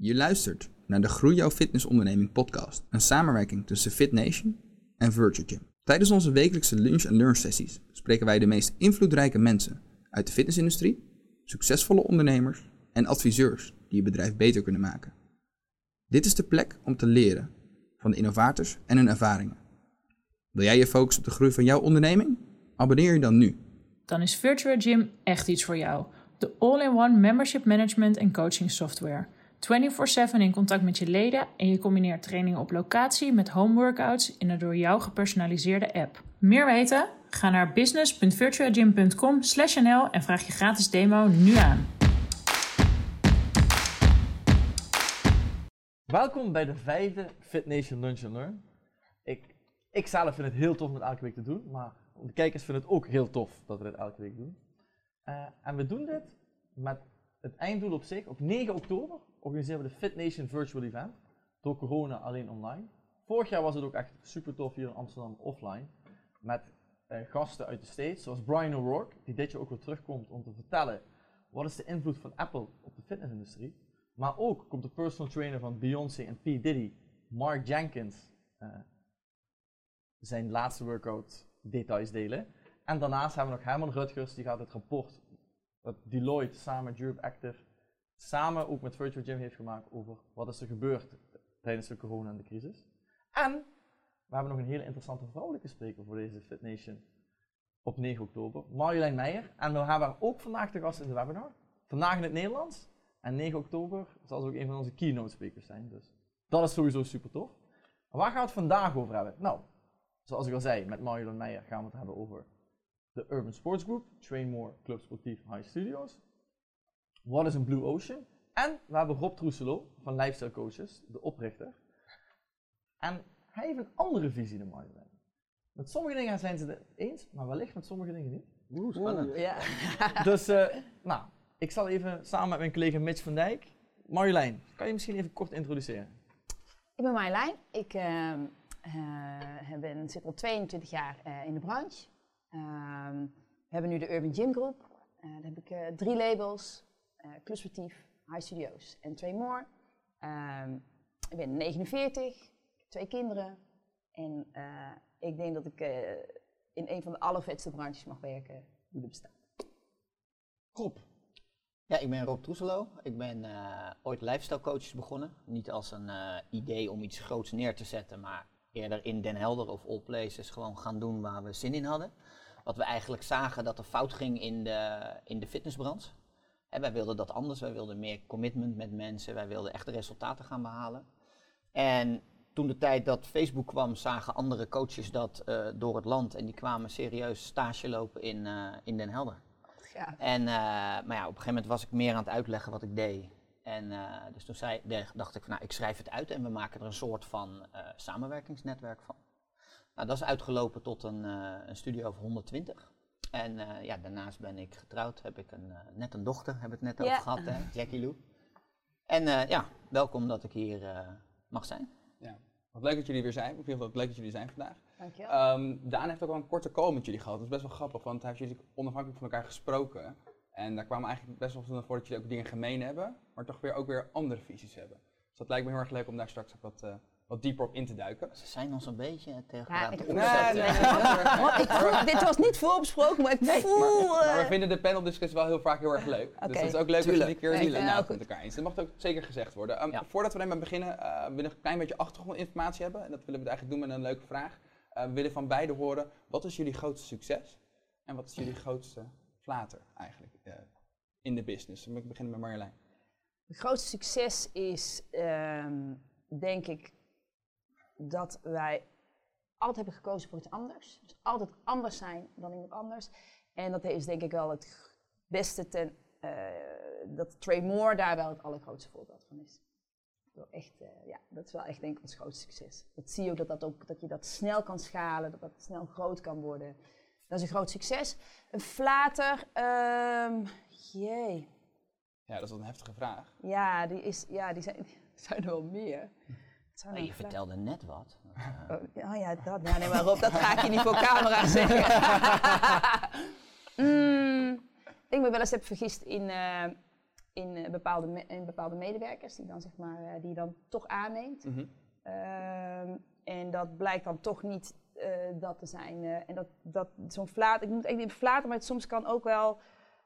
Je luistert naar de Groei Jouw Fitness Onderneming podcast, een samenwerking tussen FitNation en Virtual Gym. Tijdens onze wekelijkse lunch- en learn sessies spreken wij de meest invloedrijke mensen uit de fitnessindustrie, succesvolle ondernemers en adviseurs die je bedrijf beter kunnen maken. Dit is de plek om te leren van de innovators en hun ervaringen. Wil jij je focussen op de groei van jouw onderneming? Abonneer je dan nu. Dan is Virtual Gym echt iets voor jou. De all-in-one membership management en coaching software. 24/7 in contact met je leden en je combineert trainingen op locatie met home workouts in een door jou gepersonaliseerde app. Meer weten? Ga naar business.virtualgym.com/nl en vraag je gratis demo nu aan. Welkom bij de vijfde Fit Nation Lunch and Learn. Ik, ik zelf vind het heel tof om het elke week te doen, maar de kijkers vinden het ook heel tof dat we dit elke week doen. Uh, en we doen dit met het einddoel op zich. Op 9 oktober organiseren we de Fit Nation Virtual Event. Door corona alleen online. Vorig jaar was het ook echt super tof hier in Amsterdam offline. Met uh, gasten uit de States, zoals Brian O'Rourke, die dit jaar ook weer terugkomt om te vertellen wat is de invloed van Apple op de fitnessindustrie. Maar ook komt de personal trainer van Beyoncé en P. Diddy, Mark Jenkins, uh, zijn laatste workout details delen. En daarnaast hebben we nog Herman Rutgers, die gaat het rapport dat Deloitte samen met Europe Active, samen ook met Virtual Gym heeft gemaakt over wat is er gebeurd tijdens de corona en de crisis. En we hebben nog een hele interessante vrouwelijke spreker voor deze Fit Nation op 9 oktober, Marjolein Meijer. En we hebben haar ook vandaag te gast in de webinar. Vandaag in het Nederlands. En 9 oktober zal ze ook een van onze keynote sprekers zijn. Dus dat is sowieso super tof. Waar gaan we het vandaag over hebben? Nou, zoals ik al zei, met Marjolein Meijer gaan we het hebben over de Urban Sports Group, Train More, Club Sportief, High Studios. Wat is een Blue Ocean? En we hebben Rob Troeselo van Lifestyle Coaches, de oprichter. En hij heeft een andere visie dan Marjolein. Met sommige dingen zijn ze het eens, maar wellicht met sommige dingen niet. Oeh, spannend. Ja. dus, uh, nou, ik zal even samen met mijn collega Mitch van Dijk. Marjolein, kan je misschien even kort introduceren? Ik ben Marjolein. Ik uh, uh, ben, zit al 22 jaar uh, in de branche. Ehm, we hebben nu de Urban Gym Group. daar heb ik drie labels. Club Sportief, High Studios en twee more. Ehm, ik ben 49, twee kinderen. En ik denk dat ik in een van de allervetste branches mag werken die er bestaan. Rob, ja, ik ben Rob Troeselo. Ik ben uh, ooit lifestyle coaches begonnen. Niet als een uh, idee om iets groots neer te zetten, maar eerder in Den Helder of all places gewoon gaan doen waar we zin in hadden. Wat we eigenlijk zagen dat er fout ging in de, in de fitnessbranche. En wij wilden dat anders. Wij wilden meer commitment met mensen. Wij wilden echte resultaten gaan behalen. En toen de tijd dat Facebook kwam, zagen andere coaches dat uh, door het land. En die kwamen serieus stage lopen in, in Den Helder. Ja. En, uh, maar ja, op een gegeven moment was ik meer aan het uitleggen wat ik deed. En dus toen zei, dacht ik van nou, ik schrijf het uit en we maken er een soort van samenwerkingsnetwerk van. Nou, dat is uitgelopen tot een, een studio van 120. En ja, daarnaast ben ik getrouwd, heb ik een, net een dochter, heb ik het net Ja. over gehad, hè, Jackie Lou. En ja, welkom dat ik hier mag zijn. Ja. Wat leuk dat jullie weer zijn. Ik vind het leuk dat jullie zijn vandaag. Dankjewel. Um, Daan heeft ook wel een korte call met jullie gehad. Dat is best wel grappig, want hij heeft jullie onafhankelijk van elkaar gesproken. En daar kwamen eigenlijk best wel snel voor dat jullie ook dingen gemeen hebben, maar toch weer ook weer andere visies hebben. Dus dat lijkt me heel erg leuk om daar straks ook wat, uh, wat dieper op in te duiken. Ze zijn ons een beetje tegen Ja, dat. Ik voel- dit was niet voorbesproken, maar ik voel... Maar, maar we eh, vinden de panel-discussie wel heel vaak heel erg leuk. Oké, Dus het is ook leuk als tuurlijk. jullie een keer Nee, het met elkaar eens. Dat mag ook zeker gezegd worden. Um, Ja. Voordat we ermee beginnen, uh, willen we een klein beetje achtergrondinformatie hebben. En dat willen we eigenlijk doen met een leuke vraag. Uh, we willen van beide horen, wat is jullie grootste succes? En wat is jullie grootste flater eigenlijk uh, in de business? Dan moet ik beginnen met Marjolein. Het grootste succes is, ehm, denk ik, dat wij altijd hebben gekozen voor iets anders. Dus altijd anders zijn dan iemand anders. En dat is denk ik wel het beste ten, eh, dat Trey Moore daar wel het allergrootste voorbeeld van is. Echt, eh, ja, dat is wel echt denk ik ons grootste succes. Dat zie je ook dat, dat ook, dat je dat snel kan schalen, dat dat snel groot kan worden. Dat is een groot succes. Een flater, ehm, jee. Ja, dat is wel een heftige vraag. Ja, die, is, ja, die zijn, zijn er wel meer. Nou je vertelde net wat. Eh, Oh, oh ja, dat. Nee, maar Rob, dat ga ik je niet voor camera zeggen. mm, ik denk me wel eens heb vergist in, eh, in, eh, bepaalde, me- in bepaalde medewerkers die dan zeg maar, die je dan toch aanneemt. Mhm. Ehm, en dat blijkt dan toch niet dat te zijn. en dat, dat zo'n flater, ik moet echt niet flater, maar het soms kan ook wel,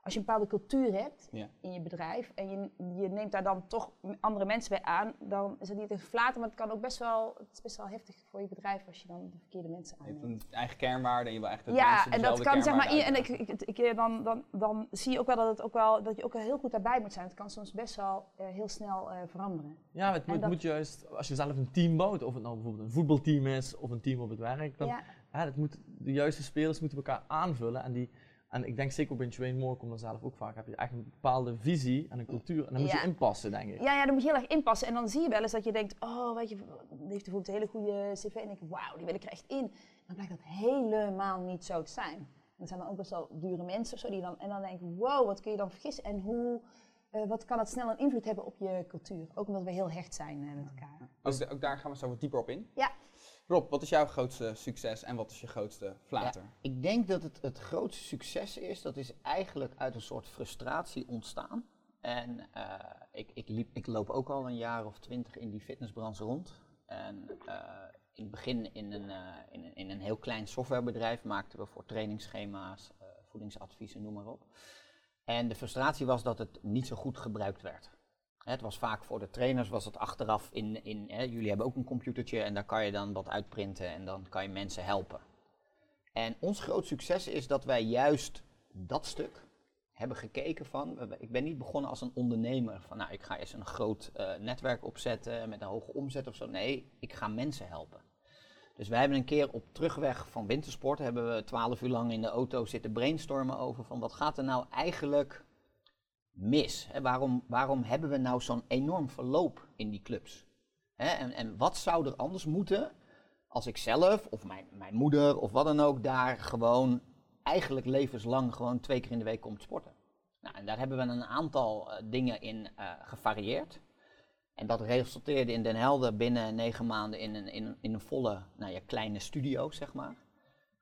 als je een bepaalde cultuur hebt Ja. in je bedrijf en je, je neemt daar dan toch andere mensen bij aan, dan is het niet een flater, maar het kan ook best wel, het is best wel heftig voor je bedrijf als je dan de verkeerde mensen Je hebt aanneemt. een eigen kernwaarde en je wil echt dat Ja, mensen en dat kan zeg maar, en ik, ik, dan, dan, dan zie je ook wel dat, het ook wel dat je ook wel heel goed daarbij moet zijn. Het kan soms best wel eh, heel snel eh, veranderen. Ja, het moet, dat- moet juist, als je zelf een team bouwt, of het nou bijvoorbeeld een voetbalteam is of een team op het werk, dan, Ja. hè, dat moet, de juiste spelers moeten elkaar aanvullen. En, die, en ik denk zeker ook in Train More komt er zelf ook vaak, heb je echt een bepaalde visie en een cultuur. En dan moet Ja. je inpassen, denk ik. Ja, ja, dan moet je heel erg inpassen. En dan zie je wel eens dat je denkt, oh, weet je, die heeft bijvoorbeeld een hele goede cv. En denk ik, wauw, die wil ik er echt in. Dan blijkt dat helemaal niet zo te zijn. En dat zijn dan ook best wel dure mensen of zo. Die dan, en dan denk ik, wow, wat kun je dan vergissen? En hoe, eh, wat kan het snel een invloed hebben op je cultuur? Ook omdat we heel hecht zijn eh, met elkaar. Ook, ook daar gaan we zo wat dieper op in. Ja. Rob, wat is jouw grootste succes en wat is je grootste flater? Ik denk dat het het grootste succes is, dat is eigenlijk uit een soort frustratie ontstaan. En eh, ik, ik, liep, ik loop ook al een jaar of twintig in die fitnessbranche rond. En eh, in het begin in een, eh, in, een, in een heel klein softwarebedrijf maakten we voor trainingsschema's, voedingsadviezen, noem maar op. En de frustratie was dat het niet zo goed gebruikt werd. Het was vaak voor de trainers, was het achteraf in, in hè, jullie hebben ook een computertje en daar kan je dan wat uitprinten en dan kan je mensen helpen. En ons groot succes is dat wij juist dat stuk hebben gekeken van, ik ben niet begonnen als een ondernemer, van nou ik ga eens een groot eh, netwerk opzetten met een hoge omzet of zo. Nee, ik ga mensen helpen. Dus wij hebben een keer op terugweg van wintersport, hebben we twaalf uur lang in de auto zitten brainstormen over van wat gaat er nou eigenlijk mis? Waarom, waarom hebben we nou zo'n enorm verloop in die clubs? En, en wat zou er anders moeten als ik zelf of mijn, mijn moeder of wat dan ook daar gewoon eigenlijk levenslang gewoon twee keer in de week komt sporten? Nou, en daar hebben we een aantal eh, dingen in eh, gevarieerd. En dat resulteerde in Den Helder binnen negen maanden in een, in in een volle, nou ja, kleine studio, zeg maar.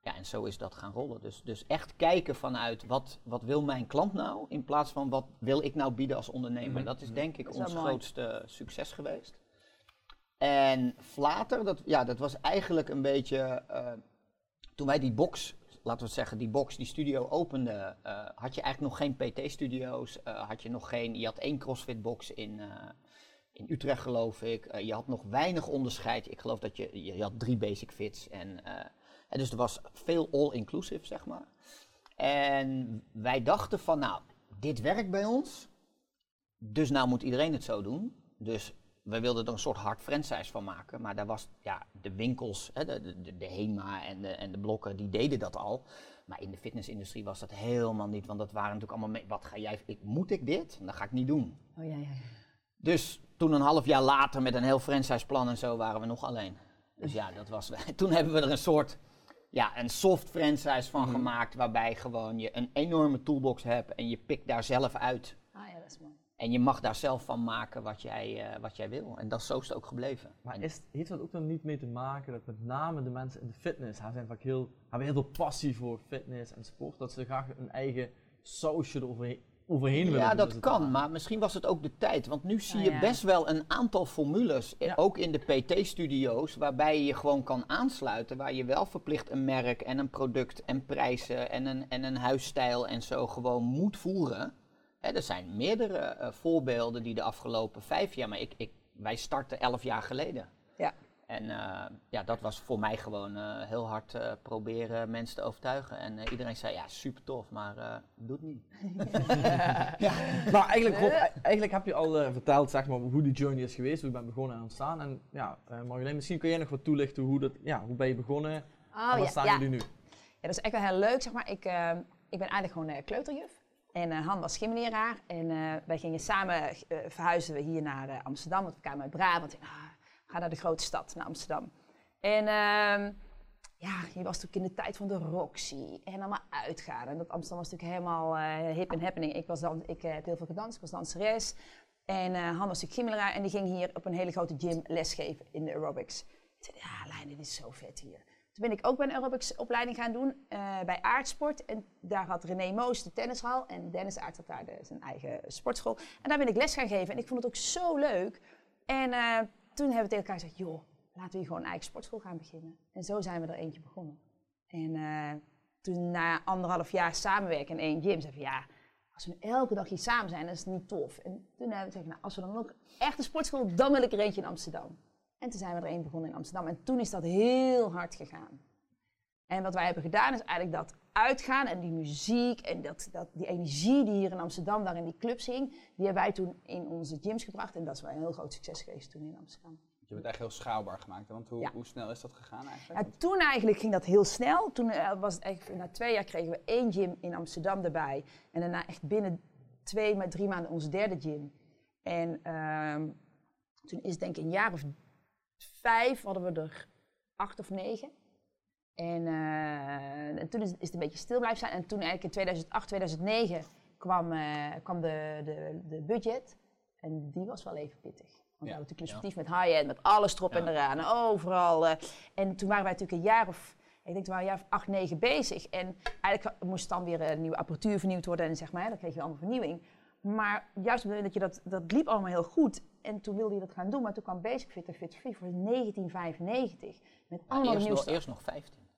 Ja, en zo is dat gaan rollen. Dus, dus echt kijken vanuit wat, wat wil mijn klant nou, in plaats van wat wil ik nou bieden als ondernemer. Dat is denk ik is ons mooi. grootste succes geweest. En Flater, dat, ja, dat was eigenlijk een beetje, eh, toen wij die box, laten we het zeggen, die box, die studio openden, eh, had je eigenlijk nog geen PT-studio's, eh, had je nog geen, je had één CrossFit-box in, in Utrecht geloof ik. Je had nog weinig onderscheid. Ik geloof dat je, je, je had drie basic fits. En, en dus er was veel all-inclusive, zeg maar. En wij dachten van, nou, dit werkt bij ons. Dus nou moet iedereen het zo doen. Dus we wilden er een soort hard franchise van maken. Maar daar was, ja, de winkels, hè, de, de, de HEMA en de, en de blokken, die deden dat al. Maar in de fitnessindustrie was dat helemaal niet. Want dat waren natuurlijk allemaal, mee, wat ga jij, ik, moet ik dit? Dat ga ik niet doen. Oh ja, ja. Dus toen een half jaar later met een heel franchiseplan en zo waren we nog alleen. Dus ja, dat was, toen hebben we er een soort, ja, een soft franchise van gemaakt. Waarbij gewoon je een enorme toolbox hebt en je pikt daar zelf uit. Ah ja, dat is mooi. En je mag daar zelf van maken wat jij, eh, wat jij wil. En dat is zo is het ook gebleven. Maar is, heeft dat ook dan niet mee te maken dat met name de mensen in de fitness, haar zijn vaak heel, hebben heel veel passie voor fitness en sport, dat ze graag een eigen sausje eroverheen overheen willen Ja, dat het kan, maar misschien was het ook de tijd. Want nu zie Ah, je ja. best wel een aantal formules, eh, Ja. ook in de PT-studio's, waarbij je je gewoon kan aansluiten. Waar je wel verplicht een merk en een product en prijzen en een, en een huisstijl en zo gewoon moet voeren. Hè, er zijn meerdere eh, voorbeelden die de afgelopen vijf jaar, maar ik, ik, wij starten elf jaar geleden. Ja. En eh, ja, dat was voor mij gewoon eh, heel hard eh, proberen mensen te overtuigen. En eh, iedereen zei, ja, super tof, maar eh doe het niet. Maar eigenlijk, Rob, e- eigenlijk heb je al verteld zeg maar, hoe die journey is geweest, hoe je bent begonnen en ontstaan. En ja, eh Marjolein, misschien kun jij nog wat toelichten hoe, dat, ja, hoe ben je begonnen en Oh waar ja, staan ja. jullie nu? Ja, dat is echt wel heel leuk, zeg maar. Ik, eh, ik ben eigenlijk gewoon eh, kleuterjuf. En eh, Han was gymleraar. En eh, wij gingen samen eh, verhuizen we hier naar eh, Amsterdam. Want we kwamen uit Brabant. En, ah, gaan naar de grote stad, naar Amsterdam. En ehm, ja, je was natuurlijk in de tijd van de Roxy. En allemaal uitgaan. En dat Amsterdam was natuurlijk helemaal eh, hip en happening. Ik, was dan, ik eh, heb heel veel gedanst, ik was danseres. En eh Han was natuurlijk gymleraar. En die ging hier op een hele grote gym lesgeven in de aerobics. Ik zei, ja, Lijn, dit is zo vet hier. Toen ben ik ook bij een aerobics opleiding gaan doen bij Aardsport. En daar had René Moos de tennishal en Dennis Aert had daar de, zijn eigen sportschool. En daar ben ik les gaan geven en ik vond het ook zo leuk. En toen hebben we tegen elkaar gezegd, joh, laten we hier gewoon een eigen sportschool gaan beginnen. En zo zijn we er eentje begonnen. En eh, toen na anderhalf jaar samenwerken in één gym, zeiden we ja, als we elke dag hier samen zijn, dan is niet tof. En toen hebben we gezegd, nou, als we dan ook echt een sportschool, dan wil ik er eentje in Amsterdam. En toen zijn we er één begonnen in Amsterdam. En toen is dat heel hard gegaan. En wat wij hebben gedaan is eigenlijk dat uitgaan en die muziek en dat, dat, die energie die hier in Amsterdam daar in die clubs hing, die hebben wij toen in onze gyms gebracht. En dat is wel een heel groot succes geweest toen in Amsterdam. Je bent echt heel schaalbaar gemaakt. Want hoe, Ja. hoe snel is dat gegaan eigenlijk? Ja, toen eigenlijk ging dat heel snel. Toen eh, was het eigenlijk, na twee jaar kregen we één gym in Amsterdam erbij. En daarna echt binnen twee, maar drie maanden onze derde gym. En ehm, toen is het denk ik een jaar of vijf, hadden we er acht of negen. En, eh, en toen is, is het een beetje stil blijven staan. En toen eigenlijk in 2008, 2009 kwam, eh, kwam de, de, de budget. En die was wel even pittig. Want we hadden natuurlijk een perspectief met high-end, met alles erop en eraan. Overal. eh. en toen waren wij natuurlijk een jaar of, ik denk toen waren we een jaar of acht, negen bezig. En eigenlijk moest dan weer een nieuwe apparatuur vernieuwd worden. En zeg maar, dan kreeg je allemaal vernieuwing. Maar juist op het moment dat je dat, dat liep allemaal heel goed. En toen wilde je dat gaan doen. Maar toen kwam Basic Fit en Fit Free voor 1995. Met Maar allemaal eerst, nog, eerst nog 15.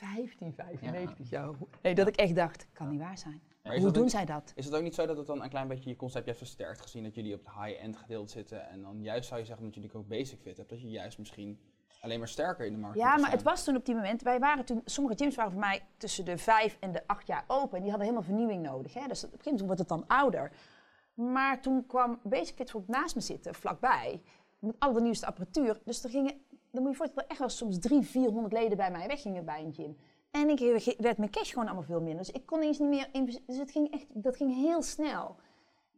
1595, ja. Nee, dat ik echt dacht, kan niet waar zijn. Maar Hoe dat doen ook- zij dat? Is het ook niet zo dat het dan een klein beetje je concept juist versterkt, gezien dat jullie op het high-end gedeelte zitten en dan juist zou je zeggen, omdat jullie ook basic fit hebt, dat je juist misschien alleen maar sterker in de markt Ja, maar het was toen op die moment, wij waren toen, sommige gyms waren voor mij tussen de vijf en de acht jaar open. En die hadden helemaal vernieuwing nodig. Hè? Dus op een gegeven moment wordt het dan ouder. Maar toen kwam Basic Fit voor naast me zitten, vlakbij, met al de nieuwste apparatuur. Dus er gingen, dan moet je voorstellen, echt wel soms drie, 400 leden bij mij weggingen bij een gym. En ik werd mijn cash gewoon allemaal veel minder. Dus ik kon eens niet meer, dus het ging echt, dat ging heel snel.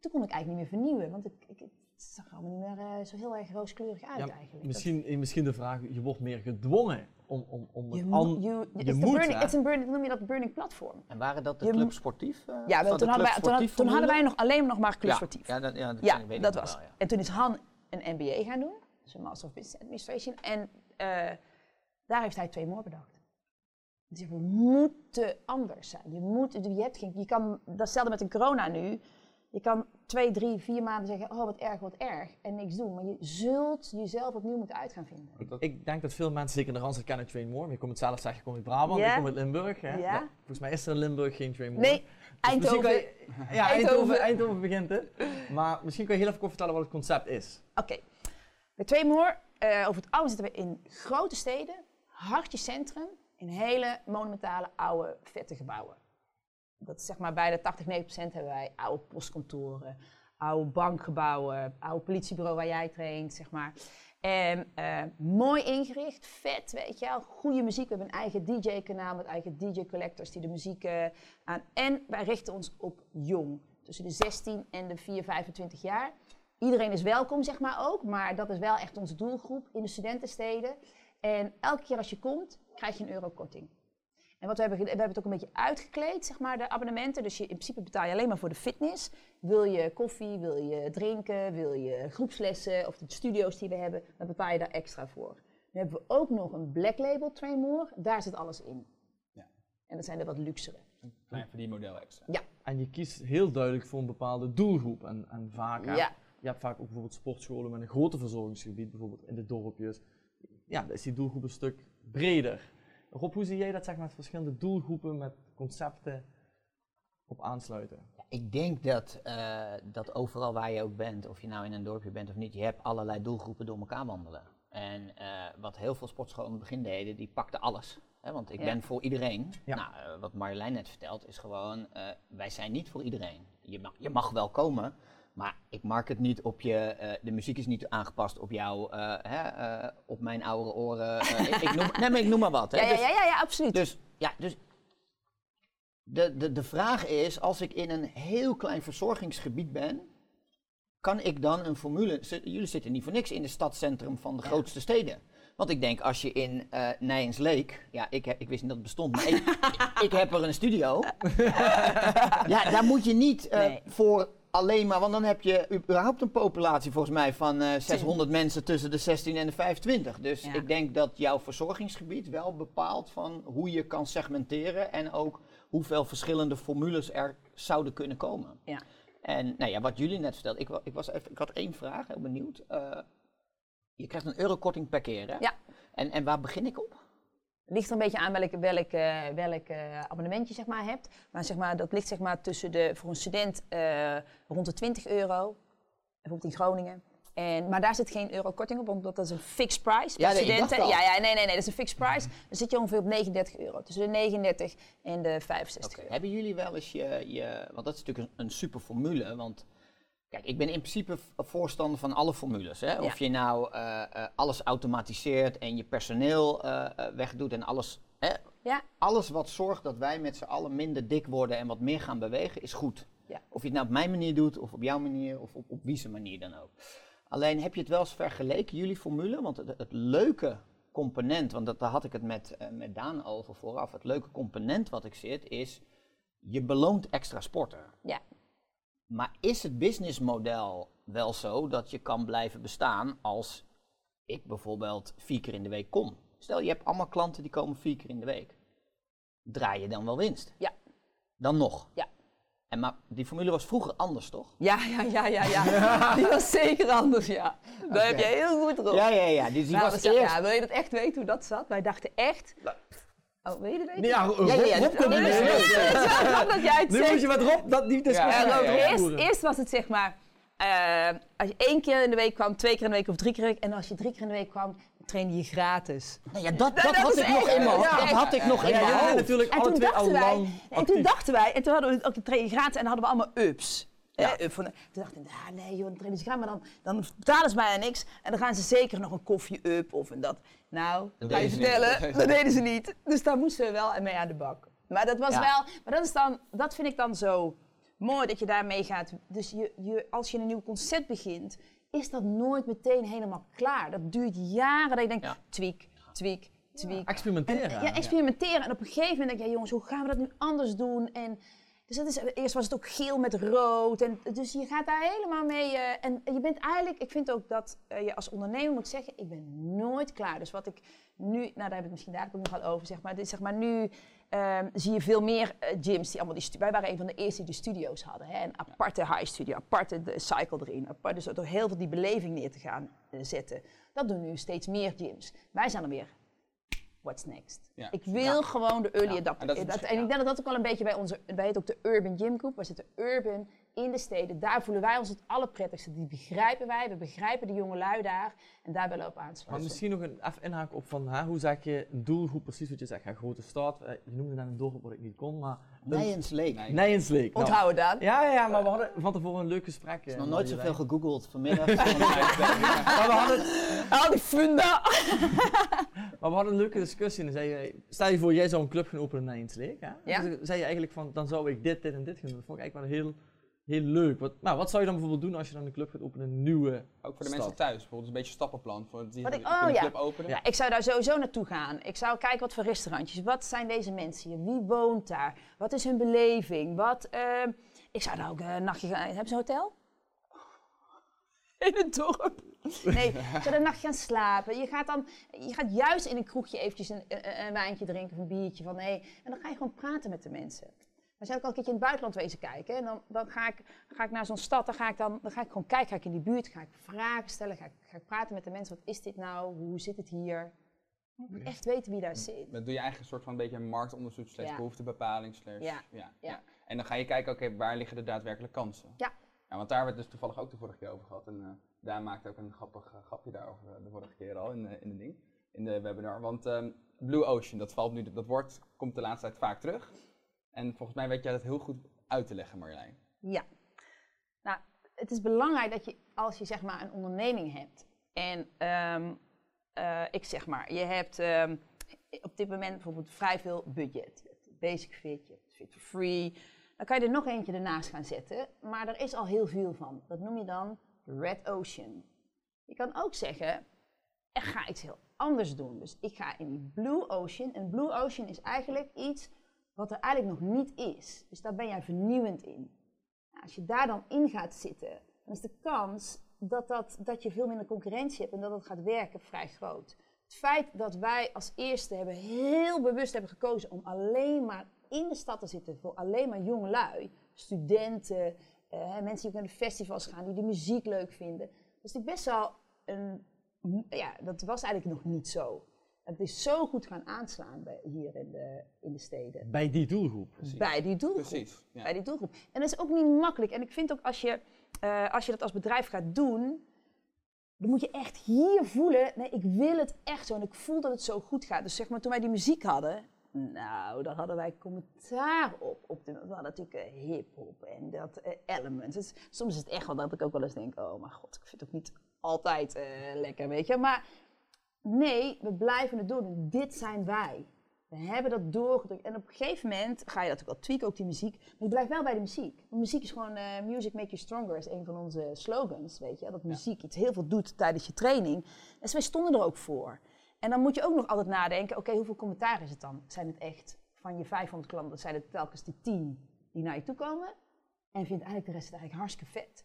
Toen kon ik eigenlijk niet meer vernieuwen, want ik, ik, het zag er allemaal niet meer eh, zo heel erg rooskleurig uit Ja, eigenlijk. Misschien, eh, misschien de vraag, je wordt meer gedwongen om, om, om je, an- je, moet, burning, hè? it's een burning, noem je dat burning platform? En waren dat de Je club sportief? eh, Ja, de toen, hadden wij, toen, had- sportief toen hadden wij nog alleen nog maar club ja, sportief. Ja, dat, ja, dat, Ja, weet ik dat nog was. wel, ja. En toen is Han een MBA gaan doen, dus een Master of Business Administration. En eh, daar heeft hij twee more bedacht. Die zeggen, we moeten anders zijn. Je, moet, je, hebt geen, je kan, datzelfde met een corona nu. Je kan twee, drie, vier maanden zeggen, oh wat erg, wat erg. En niks doen. Maar je zult jezelf opnieuw moeten uit gaan vinden. Ik, ik denk dat veel mensen, zeker in de Randstad, kennen Train More. Maar je komt het zelf zeggen, je komt uit Brabant, Ja. ik kom uit Limburg. Hè? Ja. Nou, volgens mij is er in Limburg geen Train More. Nee, Dus Eindhoven. je- ja, Eindhoven. Eindhoven, Eindhoven begint het. Maar misschien kan je heel even kort vertellen wat het concept is. Oké. Bij Tweemoor, eh over het algemeen zitten we in grote steden, hartje centrum, in hele monumentale, oude, vette gebouwen. Dat zeg maar bij de 80, 90 procent hebben wij oude postkantoren, oude bankgebouwen, oude politiebureau waar jij traint, zeg maar. En eh, mooi ingericht, vet, weet je wel. Goede muziek. We hebben een eigen DJ-kanaal met eigen DJ-collectors die de muziek eh, aan. En wij richten ons op jong. Tussen de 16 en de 4, 25 jaar. Iedereen is welkom, zeg maar ook. Maar dat is wel echt onze doelgroep in de studentensteden. En elke keer als je komt, krijg je een euro korting. En wat we hebben, we hebben het ook een beetje uitgekleed, zeg maar, de abonnementen. Dus je, in principe betaal je alleen maar voor de fitness. Wil je koffie, wil je drinken, wil je groepslessen of de studio's die we hebben, dan betaal je daar extra voor. Dan hebben we ook nog een black label Train More. Daar zit alles in. Ja. En dat zijn de wat luxere. Een klein verdienmodel extra. En je kiest heel duidelijk voor een bepaalde doelgroep. En, en vaak, Ja. je hebt vaak ook bijvoorbeeld sportscholen met een groter verzorgingsgebied, bijvoorbeeld in de dorpjes. Ja, dan is die doelgroep een stuk breder. Rob, hoe zie jij dat zeg maar, met verschillende doelgroepen, met concepten op aansluiten? Ik denk dat, eh, dat overal waar je ook bent, of je nou in een dorpje bent of niet, je hebt allerlei doelgroepen door elkaar wandelen. En eh, wat heel veel sportscholen in het begin deden, die pakten alles. Hè, want ik Ja. ben voor iedereen. Ja. Nou, eh, wat Marjolein net vertelt, is gewoon, eh, wij zijn niet voor iedereen. Je mag, je mag wel komen, maar ik mark het niet op je, eh, de muziek is niet aangepast op jou, eh, hè, eh, op mijn oudere oren. ik, ik noem, nee, maar ik noem maar wat. Hè. Ja, ja, Dus- ja, ja, ja, absoluut. dus ja, dus de, de, de vraag is, als ik in een heel klein verzorgingsgebied ben, kan ik dan een formule... Jullie zitten niet voor niks in het stadscentrum van de grootste steden. Want ik denk, als je in eh Nijens Leek... Ja, ik, heb- ik wist niet dat het bestond, maar ik, ik heb er een studio. ja, daar moet je niet Nee. voor alleen maar, want dan heb je überhaupt een populatie volgens mij van eh 600 mensen tussen de 16 en de 25. Dus Ja. ik denk dat jouw verzorgingsgebied wel bepaalt van hoe je kan segmenteren en ook hoeveel verschillende formules er zouden kunnen komen. Ja. En nou ja, wat jullie net vertelden, ik, ik, was even, ik had één vraag, heel benieuwd. Eh, je krijgt een eurokorting per keer, hè? Ja. En, en waar begin ik op? Ligt er een beetje aan welk, welk, welk abonnement je zeg maar, hebt. Maar, zeg maar dat ligt zeg maar, tussen de, voor een student eh, rond de 20 euro, bijvoorbeeld in Groningen. En, maar daar zit geen eurokorting op, omdat dat is een fixed price. Ja, nee, studenten. Ja, ja, nee, nee, nee, dat is een fixed price. Dan zit je ongeveer op 39 euro. Tussen de 39 en de 65 euro. Hebben jullie wel eens je, je want dat is natuurlijk een, een super formule, want kijk, ik ben in principe voorstander van alle formules. Hè? Of je nou eh, eh, alles automatiseert en je personeel eh, wegdoet en alles, hè? Ja, alles wat zorgt dat wij met z'n allen minder dik worden en wat meer gaan bewegen, is goed. Ja. Of je het nou op mijn manier doet, of op jouw manier, of op, op wie manier dan ook. Alleen heb je het wel eens vergeleken, jullie formule? Want het, het leuke component, want dat, daar had ik het met, met Daan over vooraf. Het leuke component wat ik zit is, je beloont extra sporten. ja. Maar is het businessmodel wel zo dat je kan blijven bestaan als ik bijvoorbeeld vier keer in de week kom? Stel je hebt allemaal klanten die komen vier keer in de week. Draai je dan wel winst? Ja. Dan nog? Ja. En maar die formule was vroeger anders, toch? Ja, ja, ja, ja, ja. Die was zeker anders, ja. Daar heb je heel goed erop. Ja, ja, ja. Dus die Nou, was eerst... ja, wil je dat echt weten hoe dat zat? Wij dachten echt... Oh, wil je dat weten? Nee, ja, Rob, Ja, ja, ja, Rob dat- komt is dat jij het Nu moet je met Rob dat niet discussiëren. Ja, Ja, Rob, ja, ja. Eerst, eerst was het zeg maar, eh, als je één keer in de week kwam, twee keer in de week of drie keer in de week. En als je drie keer in de week kwam, trainde je gratis. Nou ja, dat, dat, dat had is ik nog in mijn hoofd. Dat had ik nog in mijn hoofd. natuurlijk En alle toen twee al dachten wij, lang en toen dachten wij, en toen hadden we ook de training gratis en dan hadden we allemaal ups. Ja. Eh, up van, toen dachten we, ah, nee joh, dan gratis, maar dan, dan betalen ze bijna niks. En dan gaan ze zeker nog een koffie up of en dat. Nou, dat ga je deden ze niet. vertellen, dat deden ze niet. Dus daar moesten we wel mee aan de bak. Maar dat was Ja. wel, maar dat is dan, dat vind ik dan zo mooi dat je daarmee gaat. Dus je, je, als je een nieuw concept begint, is dat nooit meteen helemaal klaar. Dat duurt jaren dat je denkt, Ja. tweak, tweak, tweak. Experimenteren. En, ja, experimenteren. En op een gegeven moment denk je, ja, jongens, hoe gaan we dat nu anders doen? En dus is, eerst was het ook geel met rood. En, dus je gaat daar helemaal mee. eh, en je bent eigenlijk, ik vind ook dat eh, je als ondernemer moet zeggen, ik ben nooit klaar. Dus wat ik nu, nou daar heb ik misschien daar ook nog wel over, zeg maar. Dit, zeg maar nu ehm, zie je veel meer eh, gyms die allemaal die Wij waren een van de eerste die de studio's hadden. Hè? Een aparte high studio, aparte de cycle erin. Apart, dus door heel veel die beleving neer te gaan zetten. Dat doen nu steeds meer gyms. Wij zijn er weer. What's next? Ja. Ik wil gewoon de early adapter. en dat en ik denk dat dat ook wel een beetje bij onze, wij heten ook de Urban Gym Group. We zitten urban in de steden. Daar voelen wij ons het allerprettigste. Die begrijpen wij. We begrijpen de jonge lui daar. En daar willen we op Maar aansluiten. misschien nog een, even op van, hè, hoe zeg je een doelgroep precies wat je zegt. Grote stad, eh, je noemde net een dorp wat ik niet kon, maar... Nijens Leek. Nijensleek. Nou, Onthouden dan. ja, ja, ja, maar we hadden van tevoren een leuk gesprek. Ik heb eh, nog nooit zoveel gegoogeld vanmiddag. Maar we hadden, Al die funda. maar we hadden een leuke discussie en dan zei je, stel je voor jij zou een club gaan openen in Nijensleek, hè? Ja. Dus dan zei je eigenlijk van, dan zou ik dit, dit en dit gaan doen. Dat vond ik eigenlijk wel heel, heel leuk. Wat, nou, wat zou je dan bijvoorbeeld doen als je dan een club gaat openen, een nieuwe Ook voor de stad? mensen thuis, bijvoorbeeld een beetje een stappenplan. Voor die Wat ik- oh, kunnen ja. club openen. Ja. Ik zou daar sowieso naartoe gaan. Ik zou kijken wat voor restaurantjes. Wat zijn deze mensen hier? Wie woont daar? Wat is hun beleving? Wat, ehm, ik zou daar ook een nachtje gaan. Hebben ze een hotel? In het dorp. Nee, ik zou daar een nacht gaan slapen. Je gaat, dan, je gaat juist in een kroegje eventjes een, een, een wijntje drinken of een biertje. Van, hey, en dan ga je gewoon praten met de mensen. We zijn ook al een keertje in het buitenland wezen kijken. En dan, dan ga, ik, ga ik naar zo'n stad, dan ga, ik dan, dan ga ik gewoon kijken, ga ik in die buurt, ga ik vragen stellen, ga ik, ga ik praten met de mensen. Wat is dit nou? Hoe zit het hier? Ik moet echt weten wie daar zit. Dan doe je eigenlijk een soort van een beetje marktonderzoek slash Ja. behoeftebepaling slash... Ja, Ja. En dan ga je kijken, oké, waar liggen de daadwerkelijke kansen? Ja. Ja, want daar hebben we het dus toevallig ook de vorige keer over gehad. En eh Daan maakte ook een grappig eh, grapje daarover eh, de vorige keer al in, in de ding, in de webinar. Want ehm, Blue Ocean, dat valt nu, dat woord komt de laatste tijd vaak terug. En volgens mij weet jij dat heel goed uit te leggen, Marjolein. Ja. Nou, het is belangrijk dat je, als je zeg maar een onderneming hebt. En ehm, eh, ik zeg maar, je hebt ehm, op dit moment bijvoorbeeld vrij veel budget. Basic Fit, je hebt Fit for Free. Dan kan je er nog eentje ernaast gaan zetten. Maar er is al heel veel van. Dat noem je dan Red Ocean. Je kan ook zeggen, ik ga iets heel anders doen. Dus ik ga in die Blue Ocean. En Blue Ocean is eigenlijk iets wat er eigenlijk nog niet is. Dus daar ben jij vernieuwend in. Nou, als je daar dan in gaat zitten, dan is de kans dat, dat, dat je veel minder concurrentie hebt en dat het gaat werken vrij groot. Het feit dat wij als eerste hebben heel bewust hebben gekozen om alleen maar in de stad te zitten voor alleen maar jongelui, studenten, eh, mensen die ook naar de festivals gaan, die de muziek leuk vinden. Dat is best wel een, ja, dat was eigenlijk nog niet zo. Het is zo goed gaan aanslaan bij, hier in de, in de steden. Bij die doelgroep. Bij die doelgroep. Precies. Ja. Bij die doelgroep. En dat is ook niet makkelijk. En ik vind ook als je, eh, als je dat als bedrijf gaat doen, dan moet je echt hier voelen, nee, ik wil het echt zo en ik voel dat het zo goed gaat. Dus zeg maar, toen wij die muziek hadden, nou, daar hadden wij commentaar op. op de, we hadden natuurlijk eh, hip-hop en dat eh, elements. Het is- soms is het echt wel dat ik ook wel eens denk, oh mijn god, ik vind het ook niet altijd eh, lekker, weet je. Maar nee, we blijven het doen. En dit zijn wij. We hebben dat doorgedrukt. En op een gegeven moment ga je natuurlijk wel tweaken, ook die muziek. Maar je blijft wel bij de muziek. Want muziek is gewoon, eh, music make you stronger, is een van onze slogans, weet je. Dat muziek iets heel veel doet tijdens je training. Dus wij stonden er ook voor. En dan moet je ook nog altijd nadenken, oké, hoeveel commentaar is het dan? Zijn het echt van je 500 klanten, zijn het telkens die 10 die naar je toe komen? En vindt eigenlijk de rest het eigenlijk hartstikke vet.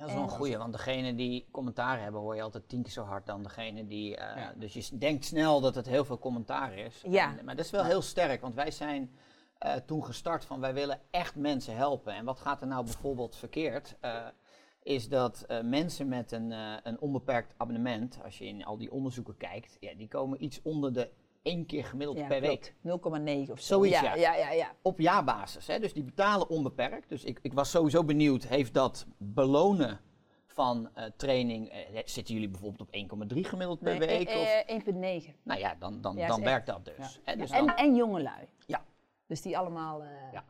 Ja, dat is wel een En- goeie, want degene die commentaar hebben hoor je altijd tien keer zo hard dan degene die... eh, Ja. Dus je denkt snel dat het heel veel commentaar is. Ja. En- maar dat is wel heel sterk, want wij zijn eh, toen gestart van wij willen echt mensen helpen. En wat gaat er nou bijvoorbeeld verkeerd? Eh, is dat mensen met een, een onbeperkt abonnement, als je in al die onderzoeken kijkt, ja, die komen iets onder de één keer gemiddeld Ja, per week. klopt. 0,9 of zo. Zoiets, ja. ja. Ja. Op jaarbasis. Hè? Dus die betalen onbeperkt. Dus ik, ik was sowieso benieuwd, heeft dat belonen van eh, training, eh, zitten jullie bijvoorbeeld op 1,3 gemiddeld per Nee, week? eh, eh, 1,9. nou ja, dan, dan, ja, dan werkt dat dus. Hè? dus en, dan- en jongelui. Ja. Dus die allemaal... Ja.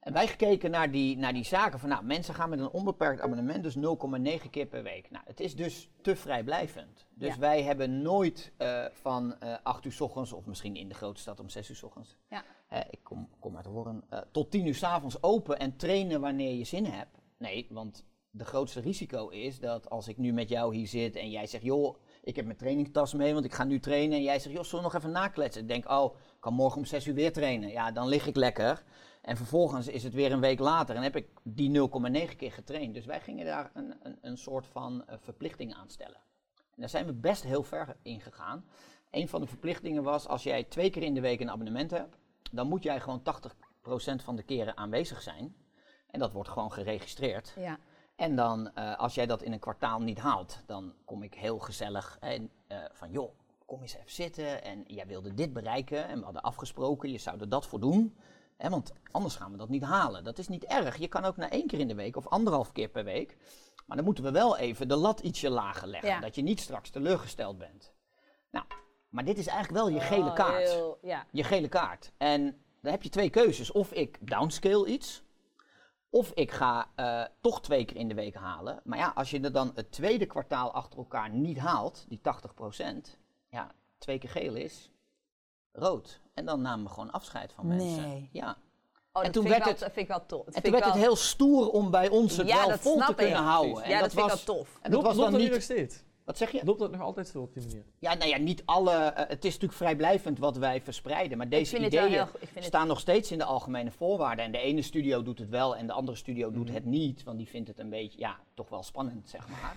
En wij gekeken naar die, naar die zaken van, nou, mensen gaan met een onbeperkt abonnement, dus 0,9 keer per week. Nou, het is dus te vrijblijvend. Dus Ja. wij hebben nooit eh, van eh 8 uur s ochtends, of misschien in de grote stad om 6 uur s ochtends, Ja. eh, ik kom, kom uit Horen, eh, tot 10 uur s avonds open en trainen wanneer je zin hebt. Nee, want de grootste risico is dat als ik nu met jou hier zit en jij zegt, joh, ik heb mijn trainingtas mee, want ik ga nu trainen. En jij zegt, joh, zullen we nog even nakletsen? Ik denk, oh, ik kan morgen om 6 uur weer trainen. Ja, dan lig ik lekker. En vervolgens is het weer een week later en heb ik die 0,9 keer getraind. Dus wij gingen daar een, een, een soort van eh, verplichting aan stellen. En daar zijn we best heel ver in gegaan. Een van de verplichtingen was, als jij twee keer in de week een abonnement hebt, dan moet jij gewoon 80% van de keren aanwezig zijn. En dat wordt gewoon geregistreerd. Ja. En dan, eh, als jij dat in een kwartaal niet haalt, dan kom ik heel gezellig en, eh, van, joh, kom eens even zitten en jij wilde dit bereiken en we hadden afgesproken, je zou er dat voor doen. Hè, want anders gaan we dat niet halen. Dat is niet erg. Je kan ook na één keer in de week of anderhalf keer per week. Maar dan moeten we wel even de lat ietsje lager leggen. Ja. Dat je niet straks teleurgesteld bent. Nou, maar dit is eigenlijk wel je gele Oh, kaart heel- ja. je gele kaart. En dan heb je twee keuzes. Of ik downscale iets, of ik ga eh, toch twee keer in de week halen. Maar ja, als je er dan het tweede kwartaal achter elkaar niet haalt, die 80%, ja, twee keer geel is rood. En dan namen we gewoon afscheid van mensen. Nee. Ja. Oh, En toen vind ik werd wel, het- dat vind ik wel tof. En vind toen ik werd het heel stoer om bij ons het Ja, wel vol te ik. kunnen houden. Precies. En Ja, dat dat vind ik was, wel tof. En dat was dan niet... nog steeds? Wat zeg je? Loopt dat nog altijd zo op die manier? Ja, nou ja, niet alle. eh, het is natuurlijk vrijblijvend wat wij verspreiden. Maar Ik deze ideeën heel- ik vind het- staan nog steeds in de algemene voorwaarden. En de ene studio doet het wel en de andere studio Mhm. doet het niet. Want die vindt het een beetje, ja, toch wel spannend, zeg maar.